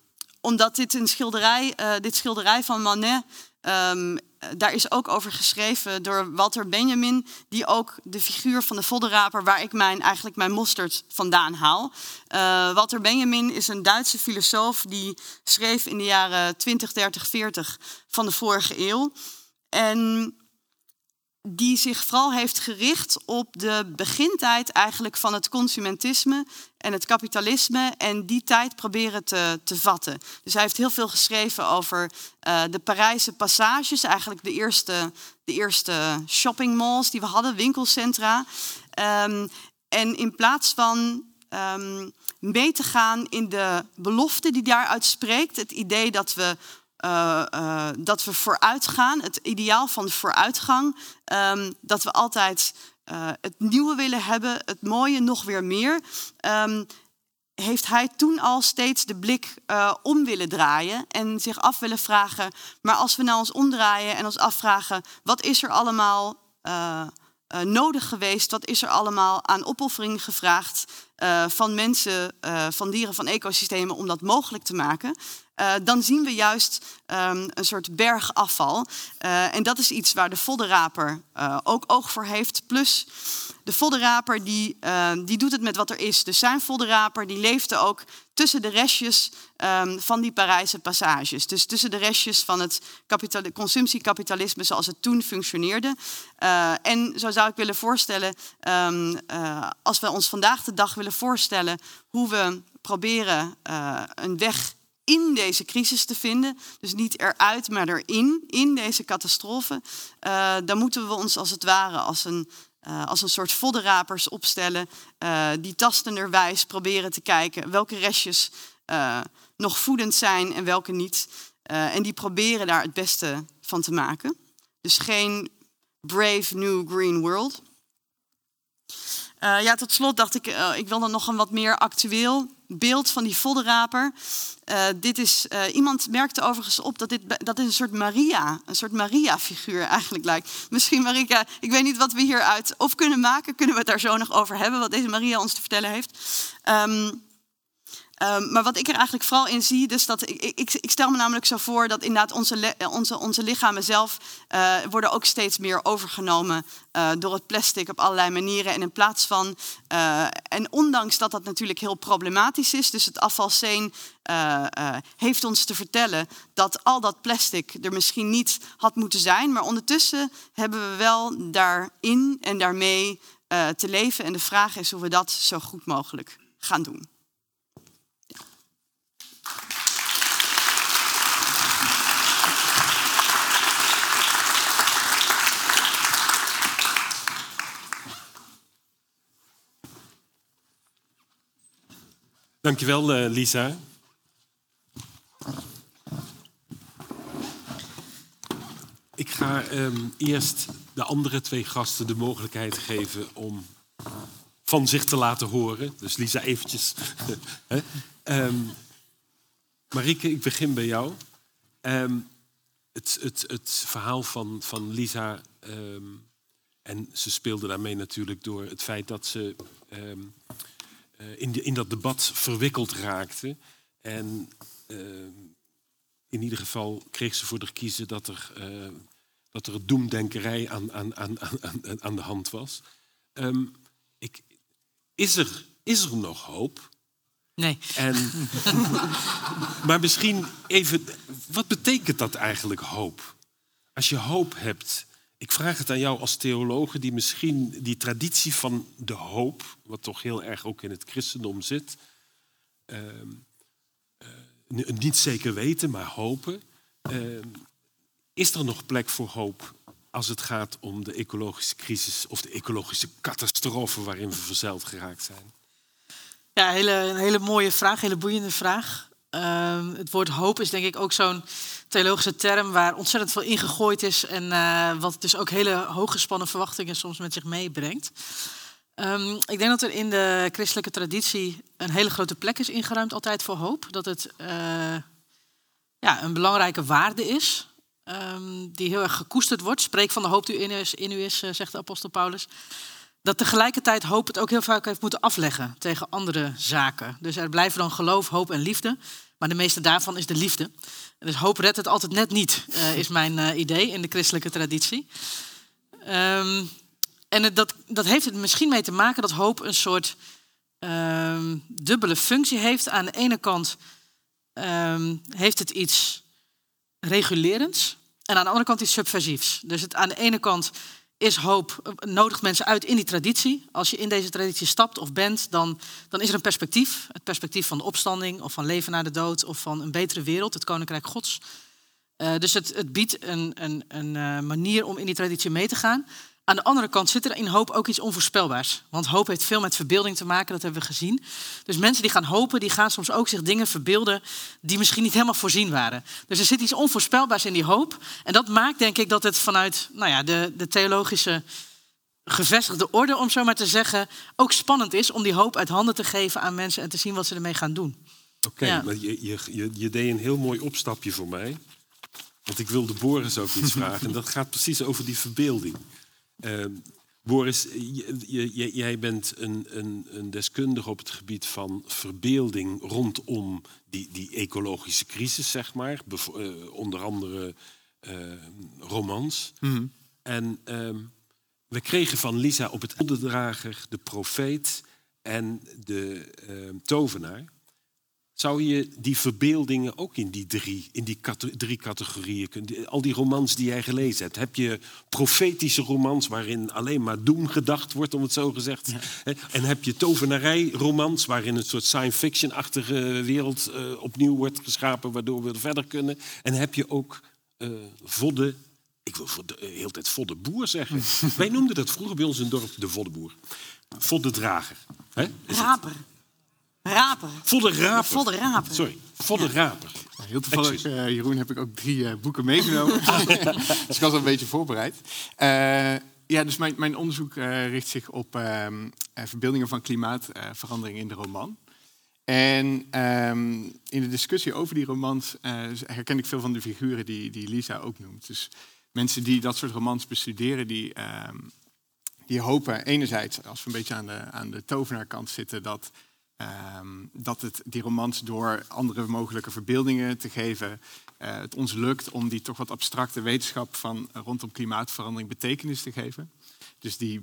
omdat dit een schilderij, uh, dit schilderij van Manet, um, daar is ook over geschreven door Walter Benjamin, die ook de figuur van de voddenraper, waar ik mijn, eigenlijk mijn mosterd vandaan haal. Uh, Walter Benjamin is een Duitse filosoof die schreef in de jaren 20, 30, 40 van de vorige eeuw. En die zich vooral heeft gericht op de begintijd eigenlijk van het consumentisme en het kapitalisme en die tijd proberen te, te vatten. Dus hij heeft heel veel geschreven over uh, de Parijse passages, eigenlijk de eerste, de eerste shoppingmalls die we hadden, winkelcentra. Um, en in plaats van um, mee te gaan in de belofte die daaruit spreekt, het idee dat we uh, uh, dat we vooruit gaan, het ideaal van vooruitgang, um, dat we altijd uh, het nieuwe willen hebben, het mooie nog weer meer, um, heeft hij toen al steeds de blik om willen draaien en zich af willen vragen, maar als we nou ons omdraaien en ons afvragen, wat is er allemaal eh, nodig geweest? Wat is er allemaal aan opoffering gevraagd eh, van mensen, eh, van dieren, van ecosystemen om dat mogelijk te maken? Uh, dan zien we juist um, een soort bergafval. Uh, en dat is iets waar de voddenraper uh, ook oog voor heeft. Plus de voddenraper die, die doet het met wat er is. Dus zijn voddenraper die leefde ook tussen de restjes um, van die Parijse passages. Dus tussen de restjes van het consumptiekapitalisme zoals het toen functioneerde. en zo zou ik willen voorstellen, als we ons vandaag de dag willen voorstellen hoe we proberen een weg in deze crisis te vinden. Dus niet eruit, maar erin, in deze catastrofe. Uh, dan moeten we ons als het ware als een, uh, als een soort voddenrapers opstellen. Uh, die tastenderwijs proberen te kijken welke restjes nog voedend zijn en welke niet. en die proberen daar het beste van te maken. Dus geen brave new green world. Ja, tot slot dacht ik, ik wil dan nog een wat meer actueel beeld van die voddenraper. Uh, dit is, iemand merkte overigens op dat dit, dat dit een soort Maria, een soort Maria-figuur eigenlijk lijkt. Misschien Marika, ik weet niet wat we hieruit of kunnen maken, kunnen we het daar zo nog over hebben, wat deze Maria ons te vertellen heeft. Um, Um, maar wat ik er eigenlijk vooral in zie, dus dat ik, ik, ik stel me namelijk zo voor dat inderdaad onze, onze, onze lichamen zelf uh, worden ook steeds meer overgenomen uh, door het plastic op allerlei manieren. En in plaats van, en ondanks dat dat natuurlijk heel problematisch is, dus het afvalscene heeft ons te vertellen dat al dat plastic er misschien niet had moeten zijn. Maar ondertussen hebben we wel daarin en daarmee te leven. En de vraag is hoe we dat zo goed mogelijk gaan doen. Dankjewel, uh, Lisa. Ik ga um, eerst de andere twee gasten de mogelijkheid geven om van zich te laten horen. Dus Lisa, eventjes. um, Marike, ik begin bij jou. Um, het, het, het, verhaal van, van Lisa, en ze speelde daarmee natuurlijk door het feit dat ze in, de, in, dat debat verwikkeld raakte. En uh, in ieder geval kreeg ze voor de kiezen dat er, uh, dat er doemdenkerij aan, aan, aan, aan, aan de hand was. Um, ik, is, er, is er nog hoop? Nee. En, maar misschien even, wat betekent dat eigenlijk hoop? Als je hoop hebt, ik vraag het aan jou als theologe die misschien die traditie van de hoop, wat toch heel erg ook in het christendom zit, uh, uh, niet zeker weten, maar hopen. Uh, is er nog plek voor hoop als het gaat om de ecologische crisis of de ecologische catastrofe waarin we verzeild geraakt zijn? Ja, hele, een hele mooie vraag, hele boeiende vraag. Ehm, het woord hoop is denk ik ook zo'n theologische term waar ontzettend veel ingegooid is en uh, wat dus ook hele hooggespannen verwachtingen soms met zich meebrengt. Um, ik denk dat er in de christelijke traditie een hele grote plek is ingeruimd altijd voor hoop. Dat het uh, ja, een belangrijke waarde is, um, die heel erg gekoesterd wordt. Spreek van de hoop die in u is, in u is zegt de apostel Paulus. Dat tegelijkertijd hoop het ook heel vaak heeft moeten afleggen tegen andere zaken. Dus er blijven dan geloof, hoop en liefde. Maar de meeste daarvan is de liefde. Dus hoop redt het altijd net niet, uh, is mijn uh, idee in de christelijke traditie. Um, en dat, dat heeft het misschien mee te maken dat hoop een soort um, dubbele functie heeft. Aan de ene kant um, heeft het iets regulerends en aan de andere kant iets subversiefs. Dus het, aan de ene kant is hoop, nodigt mensen uit in die traditie. Als je in deze traditie stapt of bent, dan, dan is er een perspectief. Het perspectief van de opstanding of van leven na de dood of van een betere wereld, het koninkrijk gods. Uh, dus het, het, biedt een, een, een uh, manier om in die traditie mee te gaan. Aan de andere kant zit er in hoop ook iets onvoorspelbaars. Want hoop heeft veel met verbeelding te maken, dat hebben we gezien. Dus mensen die gaan hopen, die gaan soms ook zich dingen verbeelden die misschien niet helemaal voorzien waren. Dus er zit iets onvoorspelbaars in die hoop. En dat maakt denk ik dat het vanuit nou ja, de, de theologische gevestigde orde, om zo maar te zeggen, ook spannend is om die hoop uit handen te geven aan mensen en te zien wat ze ermee gaan doen. Oké, okay, ja. maar je, je, je, je deed een heel mooi opstapje voor mij. Want ik wilde Boris ook iets vragen. En dat gaat precies over die verbeelding. Uh, Boris, jij bent een, een, een, deskundige op het gebied van verbeelding rondom die, die ecologische crisis, zeg maar. Uh, onder andere uh, romans. Mhm. En uh, we kregen van Lisa op het onderdrager de profeet en de tovenaar. Zou je die verbeeldingen ook in die drie, in die drie categorieën kunnen? Al die romans die jij gelezen hebt. Heb je profetische romans waarin alleen maar doem gedacht wordt, om het zo gezegd. En heb je tovenarij-romans waarin een soort science fiction-achtige wereld uh, opnieuw wordt geschapen, waardoor we verder kunnen. En heb je ook uh, vodde, ik wil de uh, hele tijd vodde boer zeggen. Wij noemden dat vroeger bij ons in het dorp de vodde boer. Vodde drager. Hè? Raper. Raper. Vodde raper. Vodde raper. Sorry, vodde raper. Heel toevallig, uh, Jeroen, heb ik ook drie uh, boeken meegenomen. dus ik was al een beetje voorbereid. Uh, ja, dus mijn, mijn onderzoek richt zich op ehm, verbeeldingen van klimaatverandering in de roman. En um, in de discussie over die romans herken ik veel van de figuren die, die Lisa ook noemt. Dus mensen die dat soort romans bestuderen, die, um, die hopen enerzijds, als we een beetje aan de, aan de tovenaarkant zitten, dat Um, dat het die romans door andere mogelijke verbeeldingen te geven, uh, het ons lukt om die toch wat abstracte wetenschap van rondom klimaatverandering betekenis te geven. Dus die,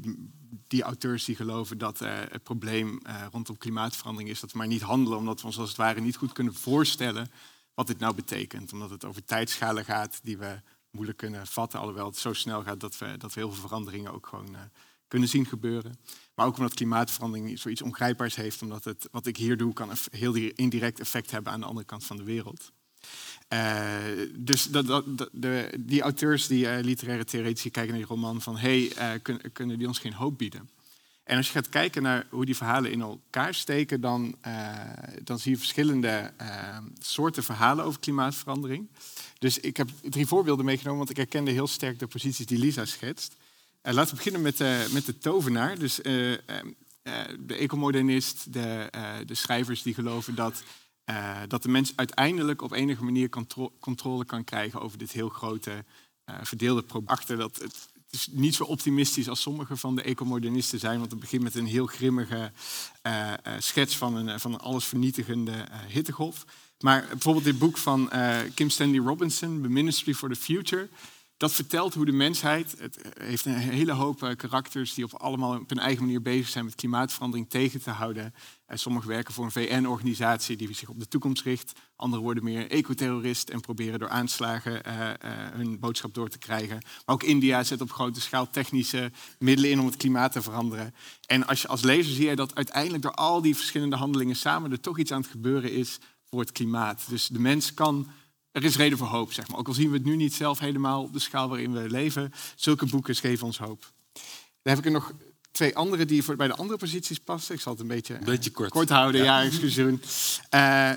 die auteurs die geloven dat het probleem rondom klimaatverandering is dat we maar niet handelen, omdat we ons als het ware niet goed kunnen voorstellen wat dit nou betekent. Omdat het over tijdschalen gaat die we moeilijk kunnen vatten, alhoewel het zo snel gaat dat we, dat we heel veel veranderingen ook gewoon kunnen zien gebeuren. Maar ook omdat klimaatverandering zoiets ongrijpbaars heeft, omdat het wat ik hier doe kan een heel indirect effect hebben aan de andere kant van de wereld. Uh, dus dat, de, die auteurs, die uh, literaire theoretici, kijken naar die roman van hey, uh, kun, kunnen die ons geen hoop bieden? En als je gaat kijken naar hoe die verhalen in elkaar steken, dan, dan zie je verschillende soorten verhalen over klimaatverandering. Dus ik heb drie voorbeelden meegenomen, want ik herkende heel sterk de posities die Lisa schetst. Uh, laten we beginnen met, uh, met de tovenaar. Dus uh, de ecomodernist, de, de, schrijvers die geloven dat, dat de mens uiteindelijk op enige manier contro controle kan krijgen over dit heel grote verdeelde probleem. Achter dat het, het, is niet zo optimistisch als sommige van de ecomodernisten zijn, want het begint met een heel grimmige schets van een, van een allesvernietigende hittegolf. Maar bijvoorbeeld dit boek van Kim Stanley Robinson, The Ministry for the Future dat vertelt hoe de mensheid, het heeft een hele hoop eh, karakters die op allemaal op hun eigen manier bezig zijn met klimaatverandering tegen te houden. En sommigen werken voor een VN-organisatie die zich op de toekomst richt. Anderen worden meer ecoterrorist en proberen door aanslagen hun boodschap door te krijgen. Maar ook India zet op grote schaal technische middelen in om het klimaat te veranderen. En als je als lezer zie je dat uiteindelijk door al die verschillende handelingen samen er toch iets aan het gebeuren is voor het klimaat. Dus de mens kan er is reden voor hoop, zeg maar. Ook al zien we het nu niet zelf helemaal op de schaal waarin we leven. Zulke boeken geven ons hoop. Dan heb ik er nog twee andere die voor, bij de andere posities passen. Ik zal het een beetje, beetje kort. kort. houden. Ja, excuseer. Uh,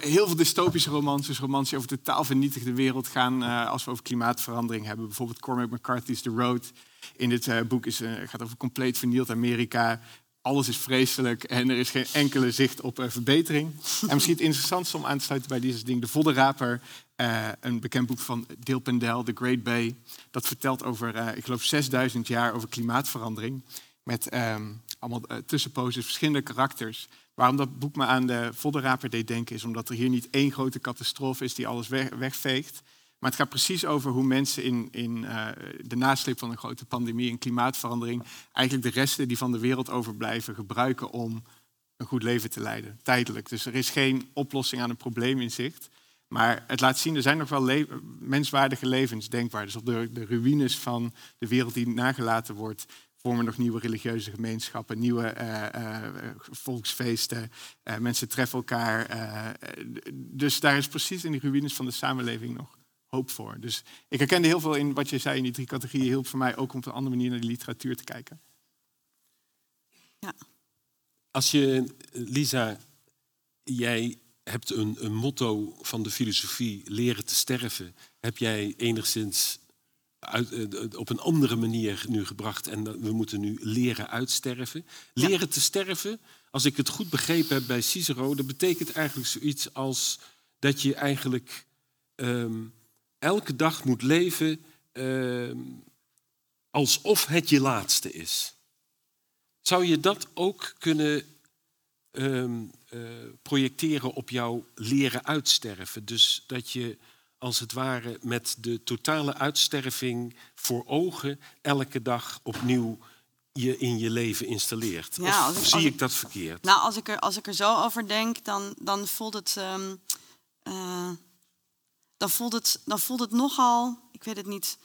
heel veel dystopische romans, dus romans die over de totaal vernietigde wereld gaan. Uh, als we over klimaatverandering hebben. Bijvoorbeeld Cormac McCarthy's The Road. In dit uh, boek is, gaat over compleet vernield Amerika alles is vreselijk en er is geen enkele zicht op verbetering. en misschien het interessantste om aan te sluiten bij deze ding, de Voddenraper, uh, een bekend boek van Dale Pendel, The Great Bay. Dat vertelt over, uh, ik geloof, 6000 jaar over klimaatverandering. Met um, allemaal tussenposes, verschillende karakters. Waarom dat boek me aan de Voddenraper deed denken, is omdat er hier niet één grote catastrofe is die alles weg, wegveegt. Maar het gaat precies over hoe mensen in, in uh, de nasleep van een grote pandemie en klimaatverandering eigenlijk de resten die van de wereld overblijven gebruiken om een goed leven te leiden, tijdelijk. Dus er is geen oplossing aan een probleem in zicht. Maar het laat zien, er zijn nog wel menswaardige levens denkbaar. Dus op de, de ruïnes van de wereld die nagelaten wordt, vormen nog nieuwe religieuze gemeenschappen, nieuwe uh, uh, volksfeesten. Mensen treffen elkaar. dus daar is precies in die ruïnes van de samenleving nog hoop voor. Dus ik herkende heel veel in wat je zei in die drie categorieën. Hielp voor mij ook om op een andere manier naar de literatuur te kijken. Ja. Als je, Lisa, jij hebt een, een motto van de filosofie leren te sterven. Heb jij enigszins uit, uh, op een andere manier nu gebracht en we moeten nu leren uitsterven. Leren te sterven, als ik het goed begrepen heb bij Cicero, dat betekent eigenlijk zoiets als dat je eigenlijk um, elke dag moet leven uh, alsof het je laatste is. Zou je dat ook kunnen ehm, eh, projecteren op jouw leren uitsterven? Dus dat je als het ware met de totale uitsterving voor ogen elke dag opnieuw je in je leven installeert. Ja, of ik- zie ik- dat verkeerd? Nou, als ik er, als ik er zo over denk, dan, dan voelt het. ehm, eh, dan, voelt het dan voelt het nogal, ik weet het niet,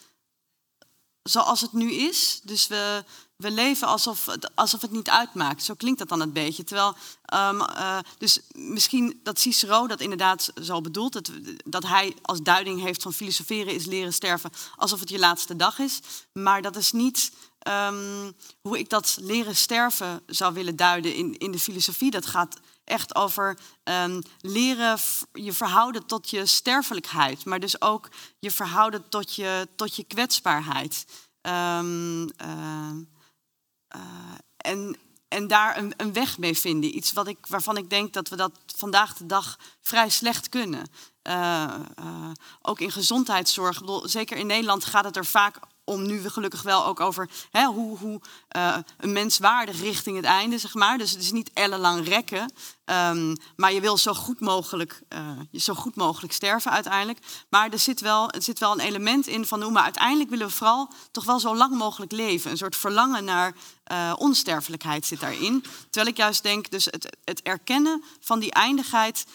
zoals het nu is. Dus we, we leven alsof, het- alsof het niet uitmaakt. Zo klinkt dat dan een beetje. Terwijl, ehm, eh, dus misschien dat Cicero dat inderdaad zo bedoelt. Dat, dat hij als duiding heeft van filosoferen is leren sterven alsof het je laatste dag is. Maar dat is niet ehm, hoe ik dat leren sterven zou willen duiden in, in de filosofie. Dat gaat echt over ehm, leren je verhouden tot je sterfelijkheid. Maar dus ook je verhouden tot je, tot je kwetsbaarheid. Ehm, eh, eh, en, en daar een, een weg mee vinden. Iets wat ik, waarvan ik denk dat we dat vandaag de dag vrij slecht kunnen. Eh, ook in gezondheidszorg. Ik bedoel, zeker in Nederland gaat het er vaak om nu gelukkig wel ook over hè, hoe, hoe eh, een mens waardig richting het einde, zeg maar. Dus het is niet ellenlang rekken. ehm, maar je wil zo goed mogelijk, je zo goed mogelijk sterven uiteindelijk. Maar er zit, wel, er zit wel een element in van hoe, maar uiteindelijk willen we vooral toch wel zo lang mogelijk leven. Een soort verlangen naar eh, onsterfelijkheid zit daarin. Terwijl ik juist denk, dus het, het erkennen van die eindigheid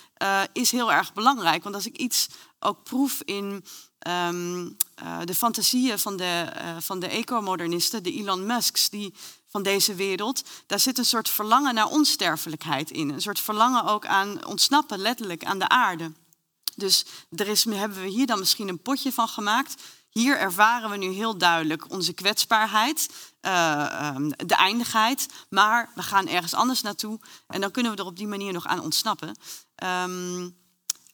is heel erg belangrijk. Want als ik iets ook proef in ehm, eh, de fantasieën van de, eh, van de ecomodernisten, de Elon Musks, die van deze wereld, daar zit een soort verlangen naar onsterfelijkheid in. Een soort verlangen ook aan ontsnappen, letterlijk, aan de aarde. Dus er is, hebben we hier dan misschien een potje van gemaakt. Hier ervaren we nu heel duidelijk onze kwetsbaarheid, eh, ehm, de eindigheid. Maar we gaan ergens anders naartoe en dan kunnen we er op die manier nog aan ontsnappen. Ehm,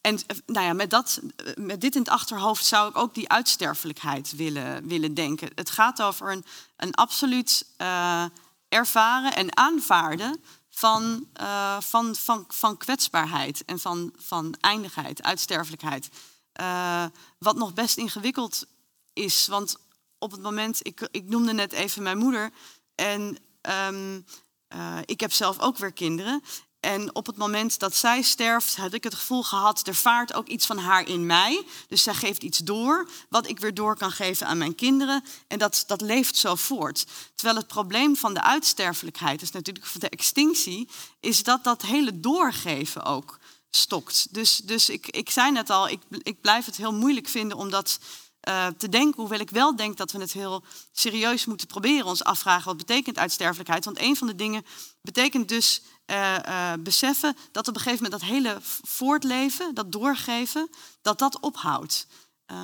en eh, nou ja, met, dat, eh, met dit in het achterhoofd zou ik ook die uitsterfelijkheid willen, willen denken. Het gaat over een, een absoluut eh, ervaren en aanvaarden van, van, van, van kwetsbaarheid en van, van eindigheid, uitsterfelijkheid. Wat nog best ingewikkeld is, want op het moment, ik, ik noemde net even mijn moeder en ehm, eh, ik heb zelf ook weer kinderen. En op het moment dat zij sterft, had ik het gevoel gehad, er vaart ook iets van haar in mij. Dus zij geeft iets door, wat ik weer door kan geven aan mijn kinderen. En dat, dat leeft zo voort. Terwijl het probleem van de uitsterfelijkheid, is natuurlijk van de extinctie, is dat dat hele doorgeven ook stokt. Dus, dus ik, ik zei net al, ik, ik blijf het heel moeilijk vinden om dat eh, te denken. Hoewel ik wel denk dat we het heel serieus moeten proberen. Ons afvragen wat betekent uitsterfelijkheid. Want een van de dingen betekent dus eh, eh, beseffen dat op een gegeven moment dat hele voortleven, dat doorgeven, dat dat ophoudt. Eh,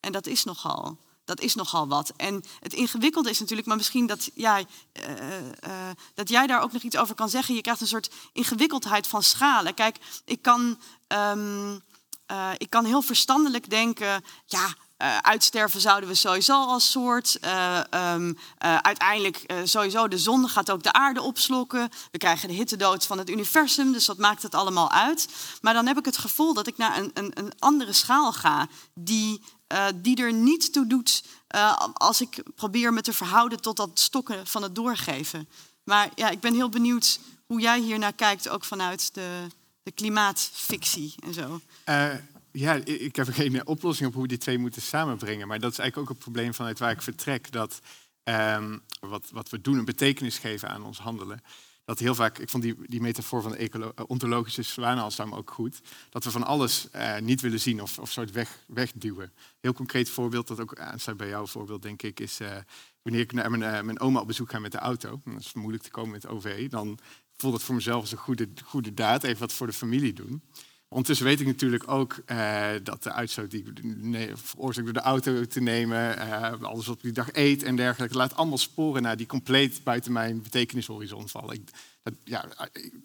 en dat is nogal. Dat is nogal wat. En het ingewikkelde is natuurlijk, maar misschien dat, eh, dat jij daar ook nog iets over kan zeggen. Je krijgt een soort ingewikkeldheid van schalen. Kijk, ik kan, ehm, eh, ik kan heel verstandelijk denken, ja, eh, uitsterven zouden we sowieso als soort. Eh, ehm, eh, uiteindelijk sowieso de zon gaat ook de aarde opslokken. We krijgen de hittedood van het universum, dus wat maakt het allemaal uit? Maar dan heb ik het gevoel dat ik naar een, een, een andere schaal ga, die, die er niet toe doet als ik probeer me te verhouden tot dat stokken van het doorgeven. Maar ja, ik ben heel benieuwd hoe jij hier naar kijkt, ook vanuit de, de klimaatfictie en zo. Ja, ik heb geen eh, oplossing op hoe die twee moeten samenbrengen. Maar dat is eigenlijk ook het probleem vanuit waar ik vertrek. Dat ehm, wat, wat we doen een betekenis geven aan ons handelen. Dat heel vaak, ik vond die, die metafoor van de eh, ontologische zwanehalsdarm ook goed. Dat we van alles eh, niet willen zien of, of soort weg, wegduwen. Heel concreet voorbeeld, dat ook aansluit bij jouw voorbeeld, denk ik, is wanneer ik naar mijn, mijn oma op bezoek ga met de auto. Dat is moeilijk te komen met OV. Dan voelt het voor mezelf als een goede, goede daad. Even wat voor de familie doen. Ondertussen weet ik natuurlijk ook eh, dat de uitstoot die ik nee, veroorzaakt door de auto te nemen, eh, alles wat ik die dag eet en dergelijke, laat allemaal sporen naar die compleet buiten mijn betekenishorizon vallen. Ik, dat, ja,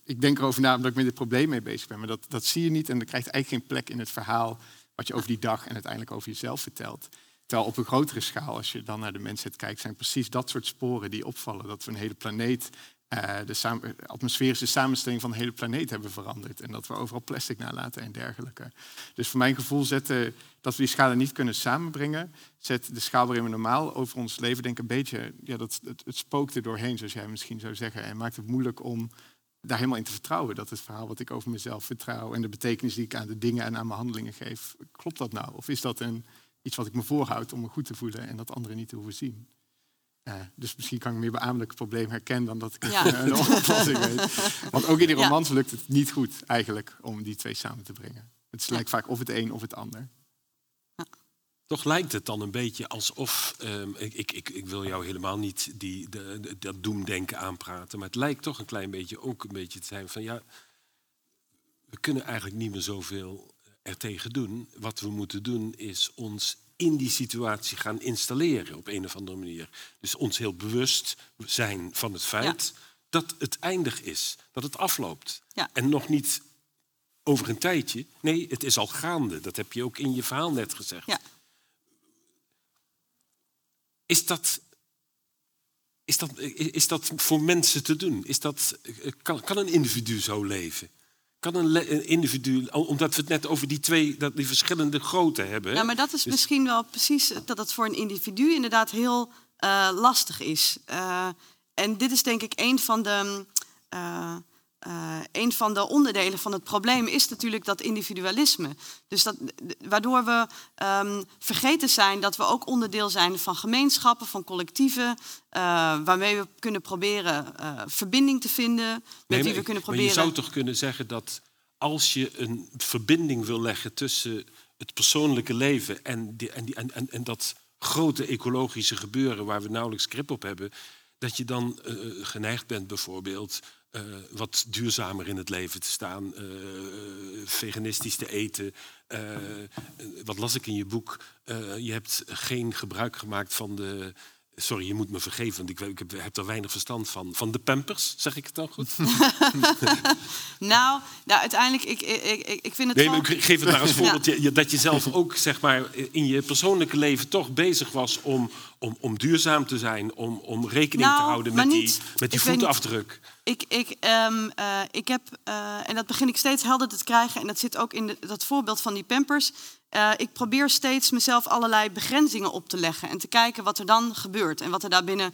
ik denk erover na omdat ik met dit probleem mee bezig ben, maar dat, dat zie je niet en dat krijgt eigenlijk geen plek in het verhaal wat je over die dag en uiteindelijk over jezelf vertelt. Terwijl op een grotere schaal, als je dan naar de mensheid kijkt, zijn precies dat soort sporen die opvallen. Dat we een hele planeet eh, de atmosferische samenstelling van de hele planeet hebben veranderd. En dat we overal plastic nalaten en dergelijke. Dus voor mijn gevoel zetten dat we die schalen niet kunnen samenbrengen, zet de schaal waarin we normaal over ons leven denken een beetje, ja, dat, het, het spookt er doorheen, zoals jij misschien zou zeggen. En maakt het moeilijk om daar helemaal in te vertrouwen. Dat het verhaal wat ik over mezelf vertrouw en de betekenis die ik aan de dingen en aan mijn handelingen geef, klopt dat nou? Of is dat een, iets wat ik me voorhoud om me goed te voelen en dat anderen niet te hoeven zien? Eh, dus misschien kan ik meer het probleem herkennen dan dat ik het, Ja. een oplossing weet. Want ook in die Ja. romans lukt het niet goed eigenlijk om die twee samen te brengen. Het lijkt vaak of het een of het ander. Toch lijkt het dan een beetje alsof. ehm, ik, ik, ik, ik wil jou helemaal niet die, de, de- dat doemdenken aanpraten. Maar het lijkt toch een klein beetje ook een beetje te zijn van ja. We kunnen eigenlijk niet meer zoveel er tegen doen. Wat we moeten doen is ons in die situatie gaan installeren op een of andere manier. Dus ons heel bewust zijn van het feit dat het eindig is, dat het afloopt. Ja. En nog niet over een tijdje. Nee, het is al gaande. Dat heb je ook in je verhaal net gezegd. Ja. Is dat, is, dat, is dat voor mensen te doen? Is dat, kan, kan een individu zo leven? Kan een, individu, omdat we het net over die twee, dat die verschillende grootte hebben. Ja, maar dat is Dus- misschien wel precies dat het voor een individu inderdaad heel eh, lastig is. Eh, en dit is denk ik een van de. eh, eh, een van de onderdelen van het probleem is natuurlijk dat individualisme. Dus dat, waardoor we ehm, vergeten zijn dat we ook onderdeel zijn van gemeenschappen, van collectieven, eh, waarmee we kunnen proberen eh, verbinding te vinden, met wie we kunnen Maar proberen. je zou toch kunnen zeggen dat als je een verbinding wil leggen tussen het persoonlijke leven en, die, en, die, en, en, en dat grote ecologische gebeuren waar we nauwelijks grip op hebben, dat je dan geneigd bent bijvoorbeeld eh, wat duurzamer in het leven te staan, eh, veganistisch te eten. eh, wat las ik in je boek? Je hebt geen gebruik gemaakt van de. Sorry, je moet me vergeven, want ik, ik heb, heb er weinig verstand van. Van de pampers, zeg ik het dan goed? Nou, nou, uiteindelijk, ik, ik, ik, ik vind het Nee, wel... maar ik geef het maar als voorbeeld. Dat je zelf ook zeg maar, in je persoonlijke leven toch bezig was om, om, om duurzaam te zijn. Om, om rekening Nou, te houden maar met die, met die voetafdruk. Ik, ik, ehm, eh, ik heb, eh, en dat begin ik steeds helder te krijgen, en dat zit ook in de, dat voorbeeld van die pampers. Eh, ik probeer steeds mezelf allerlei begrenzingen op te leggen en te kijken wat er dan gebeurt en wat er daarbinnen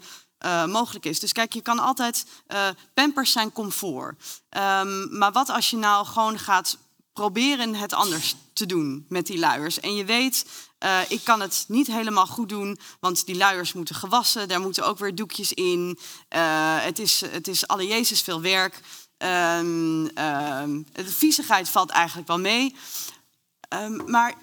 mogelijk is. Dus kijk, je kan altijd, eh, pampers zijn comfort. Ehm, maar wat als je nou gewoon gaat proberen het anders te doen met die luiers. En je weet, eh, ik kan het niet helemaal goed doen, want die luiers moeten gewassen, daar moeten ook weer doekjes in. Eh, het, is, het is alle Jezus veel werk. Ehm, ehm, de viezigheid valt eigenlijk wel mee. Ehm, maar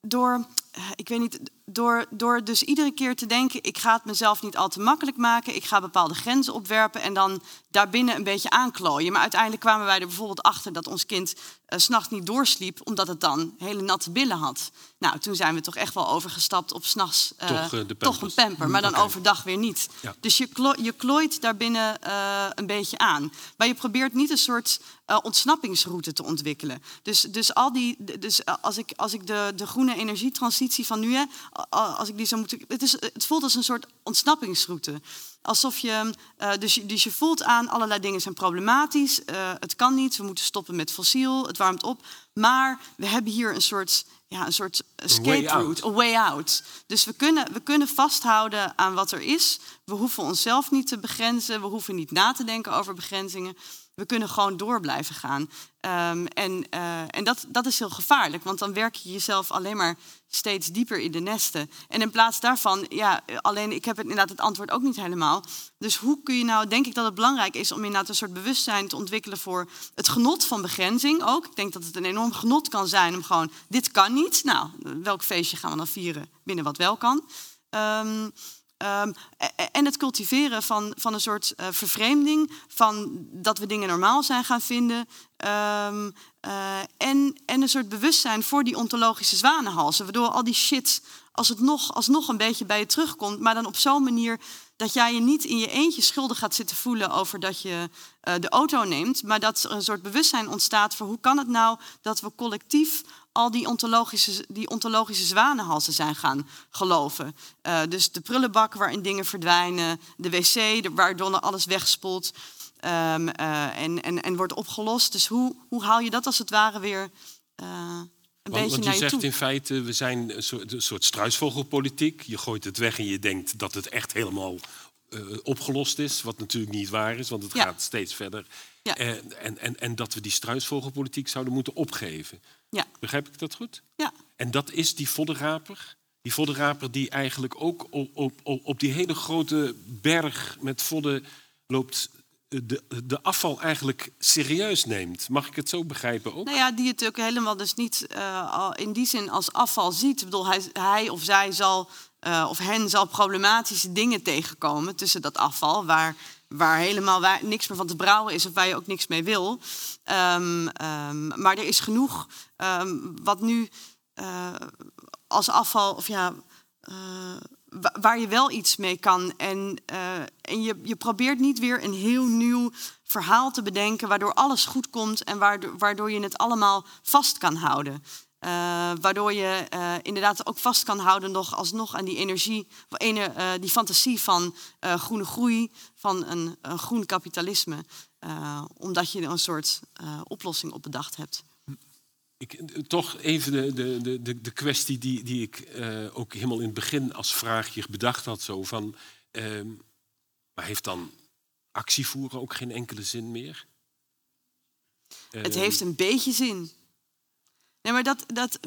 door, ik weet niet, door, door dus iedere keer te denken, ik ga het mezelf niet al te makkelijk maken, ik ga bepaalde grenzen opwerpen en dan daarbinnen een beetje aanklooien. Maar uiteindelijk kwamen wij er bijvoorbeeld achter dat ons kind eh, 's s'nachts niet doorsliep, omdat het dan hele natte billen had. Nou, toen zijn we toch echt wel overgestapt op s'nachts uh, Toch, eh, toch een pamper, maar dan overdag weer niet. Ja. Dus je, klo je klooit daarbinnen eh, een beetje aan. Maar je probeert niet een soort eh, ontsnappingsroute te ontwikkelen. Dus, dus, al die, dus eh, als ik, als ik de, de groene energietransitie van nu, hè, als ik die zou moeten. Het, is, het voelt als een soort ontsnappingsroute. Alsof je, eh, dus, je, dus je voelt aan, allerlei dingen zijn problematisch. eh, het kan niet, we moeten stoppen met fossiel, het warmt op. Maar we hebben hier een soort, ja, een soort escape route, a way out. Dus we kunnen, we kunnen vasthouden aan wat er is. We hoeven onszelf niet te begrenzen, we hoeven niet na te denken over begrenzingen. We kunnen gewoon door blijven gaan. Ehm, en eh, en dat, dat is heel gevaarlijk, want dan werk je jezelf alleen maar steeds dieper in de nesten. En in plaats daarvan, ja, alleen ik heb het inderdaad het antwoord ook niet helemaal. Dus hoe kun je nou, denk ik dat het belangrijk is om inderdaad een soort bewustzijn te ontwikkelen voor het genot van begrenzing ook. Ik denk dat het een enorm genot kan zijn om gewoon, dit kan niet. Nou, welk feestje gaan we dan vieren binnen wat wel kan? Ehm, Ehm, e- e- en het cultiveren van, van een soort eh, vervreemding, van dat we dingen normaal zijn gaan vinden. Ehm, eh, en, en een soort bewustzijn voor die ontologische zwanenhalsen. Waardoor al die shit als het nog, alsnog een beetje bij je terugkomt. Maar dan op zo'n manier dat jij je niet in je eentje schuldig gaat zitten voelen over dat je eh, de auto neemt. Maar dat er een soort bewustzijn ontstaat voor hoe kan het nou dat we collectief al die ontologische, die ontologische zwanenhalsen zijn gaan geloven. Eh, dus de prullenbak waarin dingen verdwijnen, de wc de- waardoor alles wegspoelt. ehm, eh, en, en, en wordt opgelost. Dus hoe, hoe haal je dat als het ware weer eh, een Want, beetje want naar je je zegt toe? in feite, we zijn een soort, een soort struisvogelpolitiek. Je gooit het weg en je denkt dat het echt helemaal opgelost is. Wat natuurlijk niet waar is, want het Ja. gaat steeds verder. Ja. En, en, en, en dat we die struisvogelpolitiek zouden moeten opgeven. Ja, Begrijp ik dat goed? ja. En dat is die voddenraper. Die voddenraper die eigenlijk ook op, op, op, die hele grote berg met vodden loopt... eh, De, de afval eigenlijk serieus neemt. Mag ik het zo begrijpen ook? Nou ja, die het ook helemaal dus niet al in die zin als afval ziet. Ik bedoel, hij, hij of zij zal, eh, of hen zal problematische dingen tegenkomen tussen dat afval, waar, waar helemaal niks meer van te brouwen is of waar je ook niks mee wil. Ehm, ehm, maar er is genoeg ehm, wat nu eh, als afval, of ja, eh, wa- waar je wel iets mee kan. En, eh, en je, je probeert niet weer een heel nieuw verhaal te bedenken, waardoor alles goed komt en waardoor, waardoor je het allemaal vast kan houden. Eh, waardoor je eh, inderdaad ook vast kan houden nog alsnog aan die energie, ene, eh, die fantasie van groene groei, van een, een groen kapitalisme. Omdat je een soort oplossing op bedacht hebt. Ik, toch even de, de, de- de, kwestie die, die ik ook helemaal in het begin als vraagje bedacht had. Zo van, ehm, maar heeft dan actie voeren ook geen enkele zin meer? Het Ehm, heeft een beetje zin. Nee, maar dat, dat,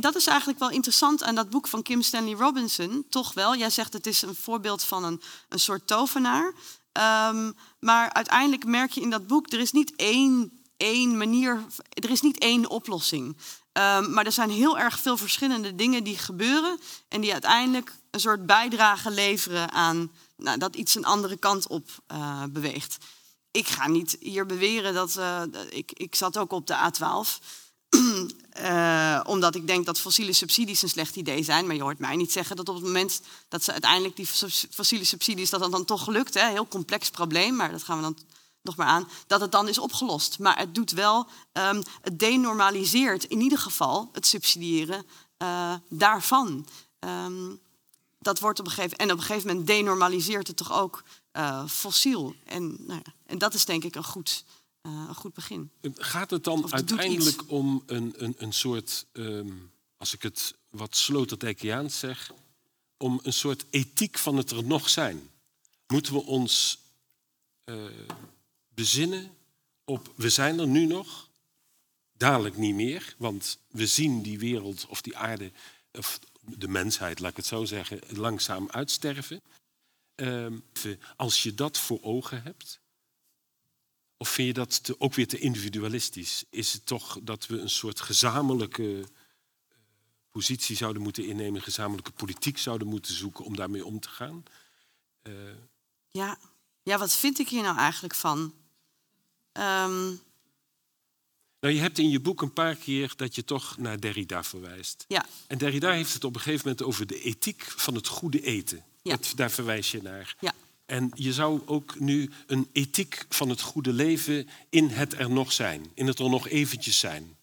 dat is eigenlijk wel interessant aan dat boek van Kim Stanley Robinson. Toch wel. Jij zegt het is een voorbeeld van een, een soort tovenaar. Ehm, maar uiteindelijk merk je in dat boek, er is niet één, één manier, er is niet één oplossing. Ehm, maar er zijn heel erg veel verschillende dingen die gebeuren en die uiteindelijk een soort bijdrage leveren aan nou, dat iets een andere kant op eh, beweegt. Ik ga niet hier beweren dat. eh, ik, ik zat ook op de A12. Eh, omdat ik denk dat fossiele subsidies een slecht idee zijn. Maar je hoort mij niet zeggen dat op het moment dat ze uiteindelijk die fos- fossiele subsidies, dat dat dan toch lukt. Hè? Heel complex probleem, maar dat gaan we dan nog maar aan. Dat het dan is opgelost. Maar het doet wel, ehm, het denormaliseert in ieder geval het subsidiëren eh, daarvan. Ehm, dat wordt op een gegeven en op een gegeven moment denormaliseert het toch ook eh, fossiel. En, nou ja, en dat is denk ik een goed, eh, een goed begin. Gaat het dan het uiteindelijk om een, een, een soort, ehm, als ik het wat Sloterdijkiaans zeg, om een soort ethiek van het er nog zijn? Moeten we ons eh, bezinnen op, we zijn er nu nog, dadelijk niet meer, want we zien die wereld of die aarde, of de mensheid, laat ik het zo zeggen, langzaam uitsterven. Ehm, als je dat voor ogen hebt, of vind je dat te- ook weer te individualistisch? Is het toch dat we een soort gezamenlijke eh, positie zouden moeten innemen, gezamenlijke politiek zouden moeten zoeken om daarmee om te gaan? Eh, Ja, ja wat vind ik hier nou eigenlijk van? Ehm, nou, je hebt in je boek een paar keer dat je toch naar Derrida verwijst. ja, En Derrida heeft het op een gegeven moment over de ethiek van het goede eten. Ja. Dat, daar verwijs je naar. ja. En je zou ook nu een ethiek van het goede leven in het er nog zijn. In het er nog eventjes zijn.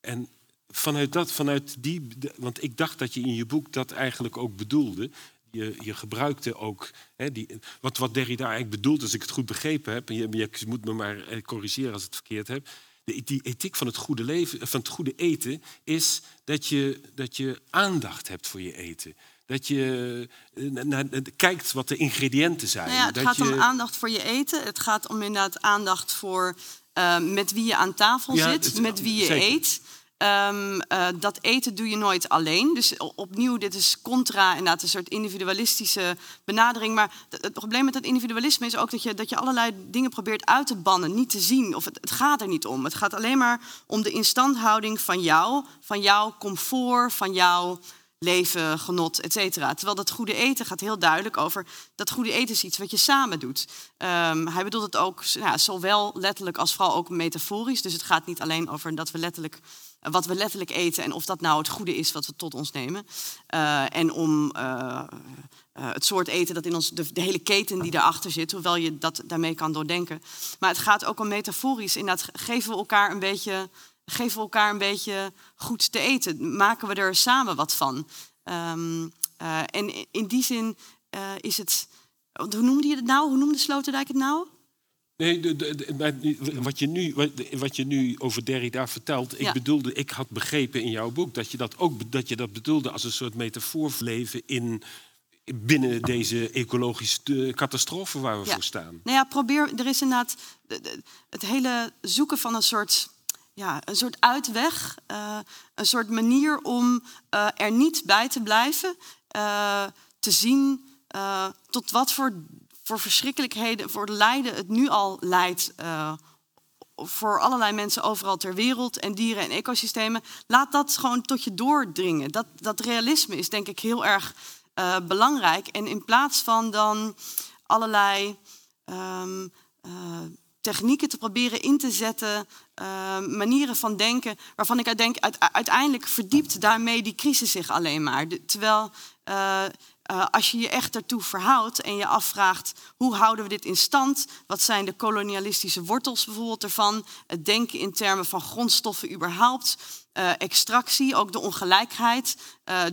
En vanuit dat, vanuit die... Want ik dacht dat je in je boek dat eigenlijk ook bedoelde. Je, je gebruikte ook... Hè, die, wat, wat Derrida eigenlijk bedoelt, als ik het goed begrepen heb... en je, je moet me maar eh, corrigeren als ik het verkeerd heb... De, die ethiek van het goede leven, van het goede eten, is dat je, dat je aandacht hebt voor je eten. Dat je eh, naar, kijkt wat de ingrediënten zijn. Nou ja, het dat gaat je, om aandacht voor je eten. Het gaat om inderdaad aandacht voor eh, met wie je aan tafel Ja, zit, het- met wie je zeker. eet. Ehm, eh, dat eten doe je nooit alleen. Dus opnieuw, dit is contra inderdaad een soort individualistische benadering. Maar het, probleem met het individualisme is ook dat je, dat je allerlei dingen probeert uit te bannen, niet te zien. Of het, het gaat er niet om. Het gaat alleen maar om de instandhouding van jou, van jouw comfort, van jouw leven, genot, et cetera. Terwijl dat goede eten gaat heel duidelijk over... dat goede eten is iets wat je samen doet. Ehm, hij bedoelt het ook nou, zowel letterlijk als vooral ook metaforisch. Dus het gaat niet alleen over dat we letterlijk, wat we letterlijk eten... en of dat nou het goede is wat we tot ons nemen. Eh, en om eh, eh, het soort eten dat in ons... De, de hele keten die daarachter zit, hoewel je dat daarmee kan doordenken. Maar het gaat ook om metaforisch. Inderdaad, geven we elkaar een beetje geven we elkaar een beetje goed te eten? Maken we er samen wat van? Ehm, eh, en in die zin eh, is het. Hoe noemde je het nou? Hoe noemde Sloterdijk het nou? Nee, de, de, wat, je nu, wat, wat je nu over Derrida vertelt, ik Ja. bedoelde, ik had begrepen in jouw boek dat je dat ook dat je dat bedoelde als een soort metafoor voor leven in binnen deze ecologische eh, catastrofe waar we Ja. voor staan. Nou ja, probeer. Er is inderdaad de- de- het hele zoeken van een soort, ja, een soort uitweg. eh, een soort manier om eh, er niet bij te blijven. eh, te zien tot wat voor, voor verschrikkelijkheden, voor lijden het nu al leidt. voor allerlei mensen overal ter wereld en dieren en ecosystemen. Laat dat gewoon tot je doordringen. Dat, dat realisme is denk ik heel erg belangrijk. En in plaats van dan allerlei ehm, eh, technieken te proberen in te zetten, eh, manieren van denken, waarvan ik denk, uit- uiteindelijk verdiept daarmee die crisis zich alleen maar. Terwijl eh, eh, als je je echt ertoe verhoudt en je afvraagt hoe houden we dit in stand, wat zijn de kolonialistische wortels bijvoorbeeld ervan, het denken in termen van grondstoffen überhaupt, eh, extractie, ook de ongelijkheid.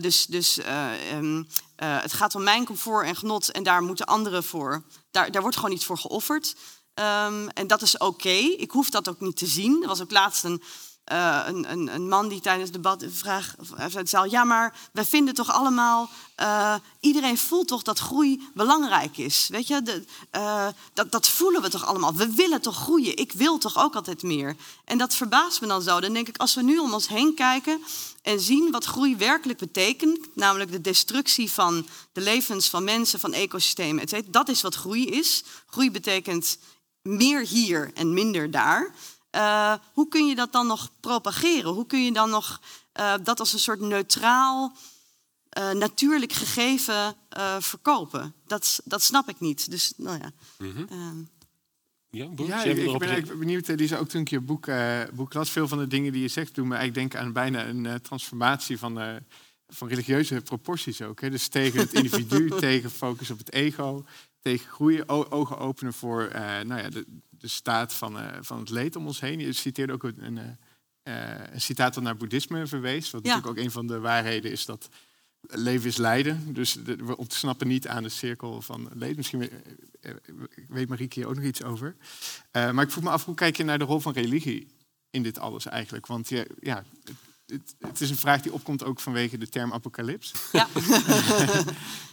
Dus dus eh, ehm, eh, het gaat om mijn comfort en genot en daar moeten anderen voor. Daar, daar wordt gewoon iets voor geofferd. Ehm, en dat is oké. Ik hoef dat ook niet te zien. Er was ook laatst een, eh, een, een, man die tijdens het debat vraag uit de zaal... ja, maar wij vinden toch allemaal... eh, iedereen voelt toch dat groei belangrijk is. Weet je, de, eh, dat, dat voelen we toch allemaal. We willen toch groeien. Ik wil toch ook altijd meer. En dat verbaast me dan zo. Dan denk ik, als we nu om ons heen kijken... en zien wat groei werkelijk betekent... namelijk de destructie van de levens van mensen, van ecosystemen... et cetera, dat is wat groei is. Groei betekent meer hier en minder daar. Eh, hoe kun je dat dan nog propageren? Hoe kun je dan nog eh, dat als een soort neutraal, eh, natuurlijk gegeven eh, verkopen? Dat, dat snap ik niet. Dus, nou ja. ehm, Ja, Ja, jij ik, ik ben eigenlijk benieuwd, eh, Lisa, ook toen ik je boek, eh, boek las. Veel van de dingen die je zegt doen me eigenlijk denken aan bijna een eh, transformatie van, eh, van religieuze proporties ook. Hè. Dus tegen het individu, tegen focus op het ego, tegen groeien, ogen openen voor eh, nou ja, de, de staat van, eh, van het leed om ons heen. Je citeerde ook een, een, eh, een citaat dat naar boeddhisme verwees. Wat Ja. natuurlijk ook een van de waarheden is dat leven is lijden. Dus de- we ontsnappen niet aan de cirkel van leed. Misschien we- weet Marieke hier ook nog iets over. Maar ik vroeg me af, hoe kijk je naar de rol van religie in dit alles eigenlijk? Want je, ja, het, het, is een vraag die opkomt ook vanwege de term apocalyps. ja.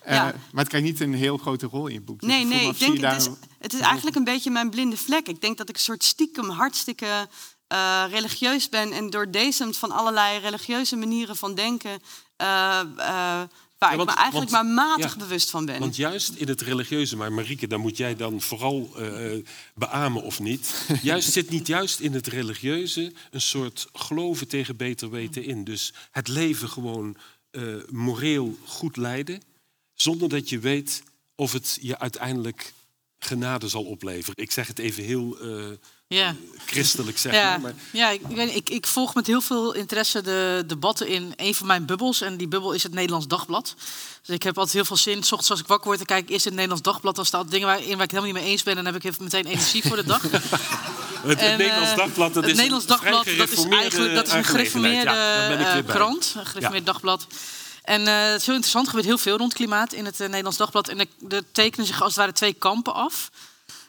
Eh, Ja. Maar het krijgt niet een heel grote rol in je boek. Dus Nee, me nee, ik denk het is, het is eigenlijk een beetje mijn blinde vlek. Ik denk dat ik een soort stiekem hartstikke eh, religieus ben en doordezemd van allerlei religieuze manieren van denken, eh, waar ik want- me eigenlijk want- maar matig ja, bewust van ben. Want juist in het religieuze, maar Marieke, daar moet jij dan vooral eh, beamen of niet. Juist zit niet juist in het religieuze een soort geloven tegen beter weten in. Dus het leven gewoon eh, moreel goed leiden, zonder dat je weet of het je uiteindelijk genade zal opleveren. Ik zeg het even heel eh, Ja. christelijk, zeg Ja, maar. ja ik, ik, ik, ik volg met heel veel interesse de debatten in een van mijn bubbels. En die bubbel is het Nederlands Dagblad. Dus ik heb altijd heel veel zin. S ochtends als ik wakker word, dan kijk ik eerst in het Nederlands Dagblad. Dan staan dingen waarin waar ik het helemaal niet mee eens ben. En dan heb ik even meteen energie voor de dag. Het, En, het Nederlands eh, Dagblad, dat het is Nederlands Dagblad, dat is eigenlijk dat is een gereformeerde Ja, eh, krant, een gereformeerd dagblad. En eh, het is heel interessant, er gebeurt heel veel rond klimaat in het eh, Nederlands Dagblad. En er, er tekenen zich als het ware twee kampen af.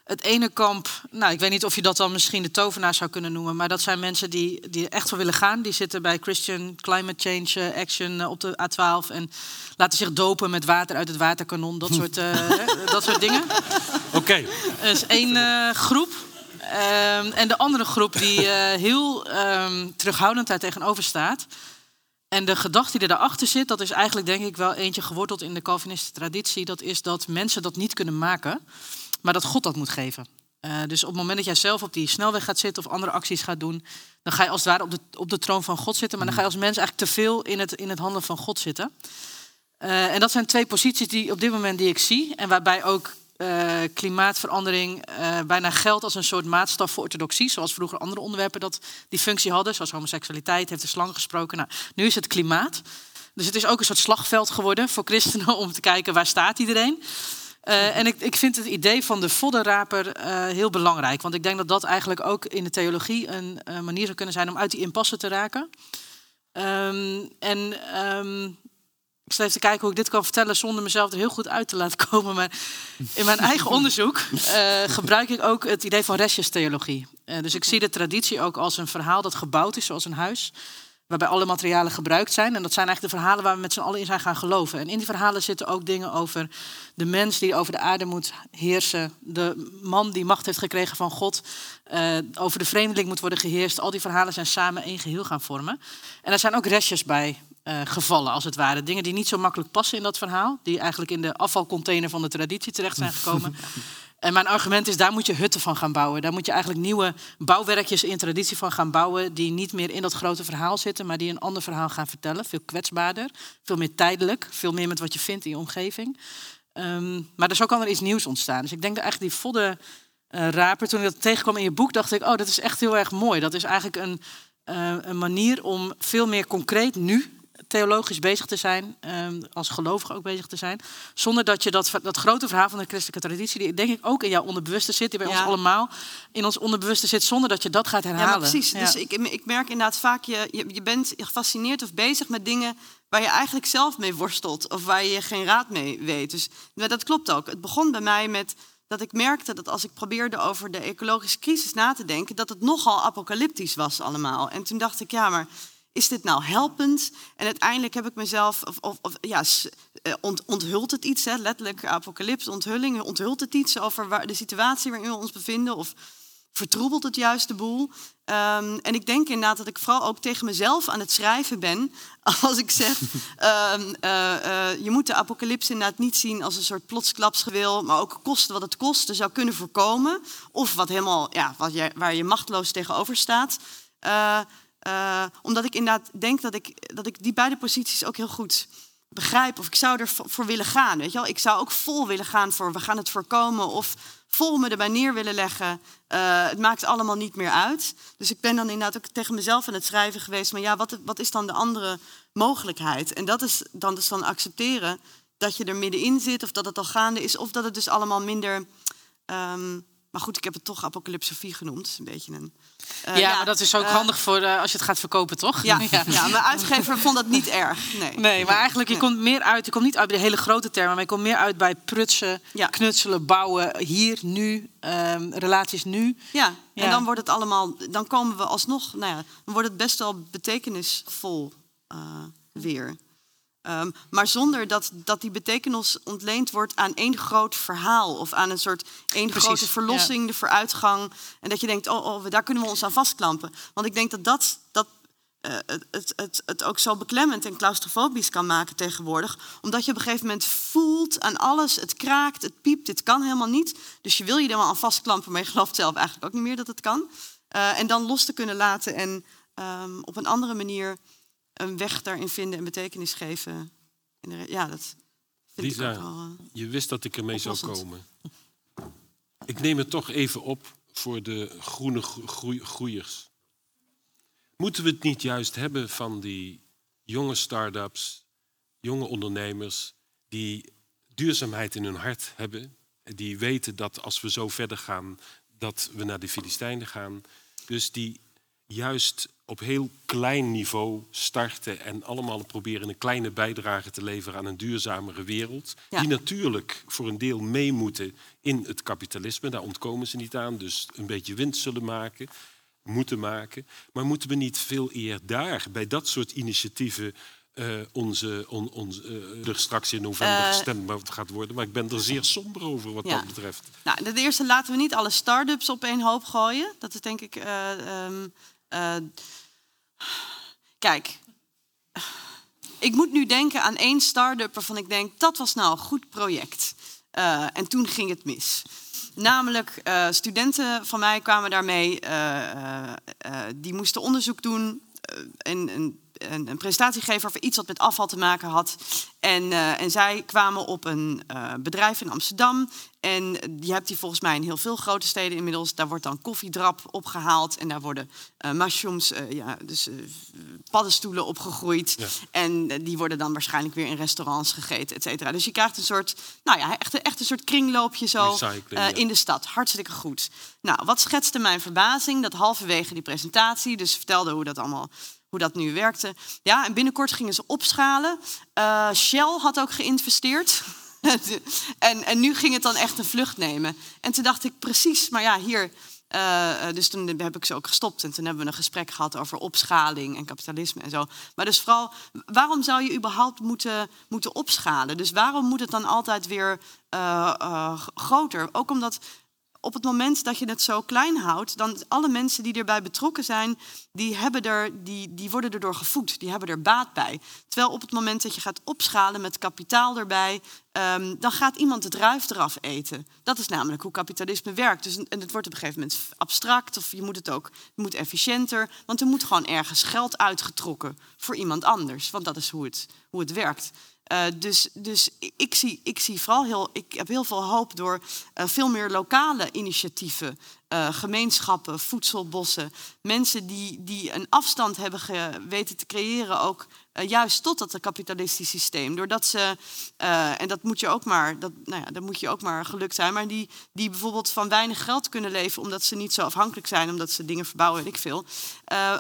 Het ene kamp, nou, ik weet niet of je dat dan misschien de tovenaar zou kunnen noemen, maar dat zijn mensen die, die er echt voor willen gaan. Die zitten bij Christian Climate Change eh, Action op de A12 en laten zich dopen met water uit het waterkanon, dat soort, dat soort dingen. Oké, Dat is één groep. Ehm, en de andere groep die heel ehm, terughoudend daar tegenover staat. En de gedachte die er daarachter zit, dat is eigenlijk denk ik wel eentje geworteld in de Calvinistische traditie. Dat is dat mensen dat niet kunnen maken, maar dat God dat moet geven. Eh, dus op het moment dat jij zelf op die snelweg gaat zitten of andere acties gaat doen, dan ga je als het ware op de, op de troon van God zitten. Maar dan ga je als mens eigenlijk te veel in het, in het handen van God zitten. Eh, en dat zijn twee posities die op dit moment die ik zie. En waarbij ook eh, klimaatverandering eh, bijna geldt als een soort maatstaf voor orthodoxie. Zoals vroeger andere onderwerpen dat die functie hadden. Zoals homoseksualiteit, heeft de slang gesproken. Nou, nu is het klimaat. Dus het is ook een soort slagveld geworden voor christenen om te kijken waar staat iedereen. Eh, en ik, ik vind het idee van de voddenraper heel belangrijk. Want ik denk dat dat eigenlijk ook in de theologie een manier zou kunnen zijn om uit die impasse te raken. Ehm, en ehm, ik zit even te kijken hoe ik dit kan vertellen zonder mezelf er heel goed uit te laten komen. Maar in mijn eigen onderzoek uh, gebruik ik ook het idee van restjestheologie. Uh, dus ik zie de traditie ook als een verhaal dat gebouwd is zoals een huis waarbij alle materialen gebruikt zijn. En dat zijn eigenlijk de verhalen waar we met z'n allen in zijn gaan geloven. En in die verhalen zitten ook dingen over de mens die over de aarde moet heersen, de man die macht heeft gekregen van God, uh, over de vreemdeling moet worden geheerst. Al die verhalen zijn samen één geheel gaan vormen. En er zijn ook restjes bij uh, gevallen, als het ware. Dingen die niet zo makkelijk passen in dat verhaal, die eigenlijk in de afvalcontainer van de traditie terecht zijn gekomen. En mijn argument is, daar moet je hutten van gaan bouwen. Daar moet je eigenlijk nieuwe bouwwerkjes in traditie van gaan bouwen... die niet meer in dat grote verhaal zitten... maar die een ander verhaal gaan vertellen. Veel kwetsbaarder, veel meer tijdelijk. Veel meer met wat je vindt in je omgeving. Um, maar er zo kan er iets nieuws ontstaan. Dus ik denk dat eigenlijk die vodden uh, raper... toen ik dat tegenkwam in je boek, dacht ik... oh, dat is echt heel erg mooi. Dat is eigenlijk een, uh, een manier om veel meer concreet nu theologisch bezig te zijn, um, als gelovige ook bezig te zijn. Zonder dat je dat, dat grote verhaal van de christelijke traditie, die denk ik ook in jouw onderbewuste zit, die bij ons allemaal in ons onderbewuste zit, zonder dat je dat gaat herhalen. Ja, precies. Dus ik, ik merk inderdaad vaak, je, je, je bent gefascineerd of bezig met dingen waar je eigenlijk zelf mee worstelt of waar je geen raad mee weet. Dus dat klopt ook. Het begon bij mij met dat ik merkte dat als ik probeerde over de ecologische crisis na te denken, dat het nogal apocalyptisch was allemaal. En toen dacht ik, ja, maar is dit nou helpend? En uiteindelijk heb ik mezelf, of, of, of ja, eh, ont, onthult het iets, hè, letterlijk apocalyps, onthulling, onthult het iets over waar, de situatie waarin we ons bevinden? Of vertroebelt het juist de boel? Um, en ik denk inderdaad dat ik vooral ook tegen mezelf aan het schrijven ben. Als ik zeg, um, uh, uh, je moet de apocalyps inderdaad niet zien als een soort plotsklapsgewil, maar ook kosten wat het kosten zou kunnen voorkomen. Of wat helemaal, ja, wat je, waar je machteloos tegenover staat. Uh, uh, omdat ik inderdaad denk dat ik, dat ik die beide posities ook heel goed begrijp. Of ik zou er voor willen gaan. Weet je wel? Ik zou ook vol willen gaan voor we gaan het voorkomen. Of vol me erbij neer willen leggen. Uh, het maakt allemaal niet meer uit. Dus ik ben dan inderdaad ook tegen mezelf aan het schrijven geweest. Maar ja, wat, wat is dan de andere mogelijkheid? En dat is dan dus dan accepteren dat je er middenin zit. Of dat het al gaande is. Of dat het dus allemaal minder... Um, maar goed, ik heb het toch apocalypsofie genoemd. Een beetje een. Uh, ja, ja, maar dat is ook uh, handig voor uh, als je het gaat verkopen, toch? Ja, ja. ja mijn uitgever vond dat niet erg. Nee, nee maar eigenlijk, je nee. komt meer uit. Je komt niet uit bij de hele grote termen, maar je komt meer uit bij prutsen, ja. knutselen, bouwen, hier, nu, um, relaties nu. Ja, en dan wordt het allemaal. Dan komen we alsnog. Nou ja, dan wordt het best wel betekenisvol weer. Um, maar zonder dat, dat die betekenis ontleend wordt aan één groot verhaal. Of aan een soort één Precies, grote verlossing, ja. de vooruitgang. En dat je denkt, oh, oh, daar kunnen we ons aan vastklampen. Want ik denk dat dat, dat uh, het, het, het, het ook zo beklemmend en claustrofobisch kan maken tegenwoordig. Omdat je op een gegeven moment voelt aan alles, het kraakt, het piept, dit kan helemaal niet. Dus je wil je er wel aan vastklampen, maar je gelooft zelf eigenlijk ook niet meer dat het kan. Uh, en dan los te kunnen laten en um, op een andere manier een weg daarin vinden en betekenis geven. Ja, dat vind Lisa, ik ook wel, uh, je wist dat ik ermee zou komen. Ik neem het toch even op voor de groene groei groeiers. Moeten we het niet juist hebben van die jonge start-ups, jonge ondernemers die duurzaamheid in hun hart hebben, die weten dat als we zo verder gaan, dat we naar de Filistijnen gaan. Dus die juist op heel klein niveau starten en allemaal proberen een kleine bijdrage te leveren aan een duurzamere wereld. Ja. Die natuurlijk voor een deel mee moeten in het kapitalisme, daar ontkomen ze niet aan, dus een beetje winst zullen maken, moeten maken. Maar moeten we niet veel eer daar, bij dat soort initiatieven, uh, onze, on, onze uh, er straks in november uh, gestemd gaat worden. Maar ik ben er zeer somber over wat ja. dat betreft. Nou, ten eerste laten we niet alle start-ups op één hoop gooien. Dat is denk ik. Um, uh, kijk, ik moet nu denken aan één start-up waarvan ik denk dat was nou een goed project. Uh, en toen ging het mis. Namelijk, uh, studenten van mij kwamen daarmee, die moesten onderzoek doen. en, en een, een presentatie geven over iets wat met afval te maken had. En, en zij kwamen op een bedrijf in Amsterdam. En je hebt die volgens mij in heel veel grote steden inmiddels. Daar wordt dan koffiedrap opgehaald. En daar worden uh, mushrooms, ja, dus paddenstoelen opgegroeid. Ja. En die worden dan waarschijnlijk weer in restaurants gegeten, et cetera. Dus je krijgt een soort, nou ja, echt, echt een soort kringloopje zo ja. in de stad. Hartstikke goed. Nou, wat schetste mijn verbazing? Dat halverwege die presentatie, dus vertelde hoe dat allemaal hoe dat nu werkte. Ja, en binnenkort gingen ze opschalen. Shell had ook geïnvesteerd. en, en nu ging het dan echt een vlucht nemen. En toen dacht ik precies, maar ja, hier. Uh, dus toen heb ik ze ook gestopt en toen hebben we een gesprek gehad over opschaling en kapitalisme en zo. Maar dus vooral, waarom zou je überhaupt moeten, moeten opschalen? Dus waarom moet het dan altijd weer uh, groter? Ook omdat op het moment dat je het zo klein houdt, dan alle mensen die erbij betrokken zijn, die, hebben er, die, die worden erdoor gevoed, die hebben er baat bij. Terwijl op het moment dat je gaat opschalen met kapitaal erbij, um, dan gaat iemand het ruif eraf eten. Dat is namelijk hoe kapitalisme werkt. Dus, en het wordt op een gegeven moment abstract of je moet het ook je moet efficiënter, want er moet gewoon ergens geld uitgetrokken voor iemand anders, want dat is hoe het, hoe het werkt. Uh, dus dus ik, zie, ik zie vooral heel, ik heb heel veel hoop door uh, veel meer lokale initiatieven, uh, gemeenschappen, voedselbossen, mensen die, die een afstand hebben weten te creëren, ook uh, juist tot dat kapitalistische systeem. Doordat ze, uh, en dat moet je ook maar, dat, nou ja, dat moet je ook maar gelukt zijn, maar die, die bijvoorbeeld van weinig geld kunnen leven omdat ze niet zo afhankelijk zijn, omdat ze dingen verbouwen, weet ik veel.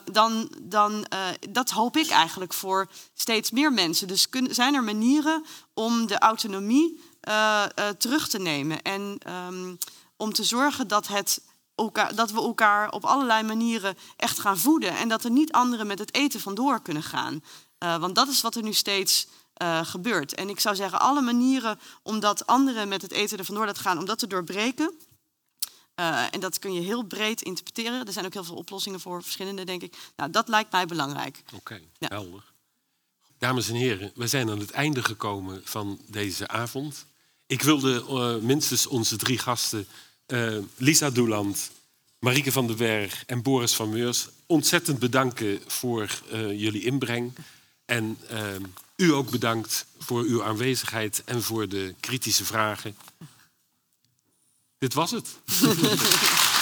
Dan, dan dat hoop ik eigenlijk voor steeds meer mensen. Dus zijn er manieren om de autonomie terug te nemen en um, om te zorgen dat het Elkaar, dat we elkaar op allerlei manieren echt gaan voeden. En dat er niet anderen met het eten vandoor kunnen gaan. Uh, want dat is wat er nu steeds uh, gebeurt. En ik zou zeggen, alle manieren om dat anderen met het eten er vandoor laten gaan, om dat te doorbreken. Uh, en dat kun je heel breed interpreteren. Er zijn ook heel veel oplossingen voor, verschillende, denk ik. Nou, dat lijkt mij belangrijk. Oké, okay, ja. helder. Dames en heren, we zijn aan het einde gekomen van deze avond. Ik wilde minstens onze drie gasten, uh, Lisa Doeland, Marieke van den Berg en Boris van Meurs, ontzettend bedanken voor jullie inbreng. En uh, u ook bedankt voor uw aanwezigheid en voor de kritische vragen. Dit was het.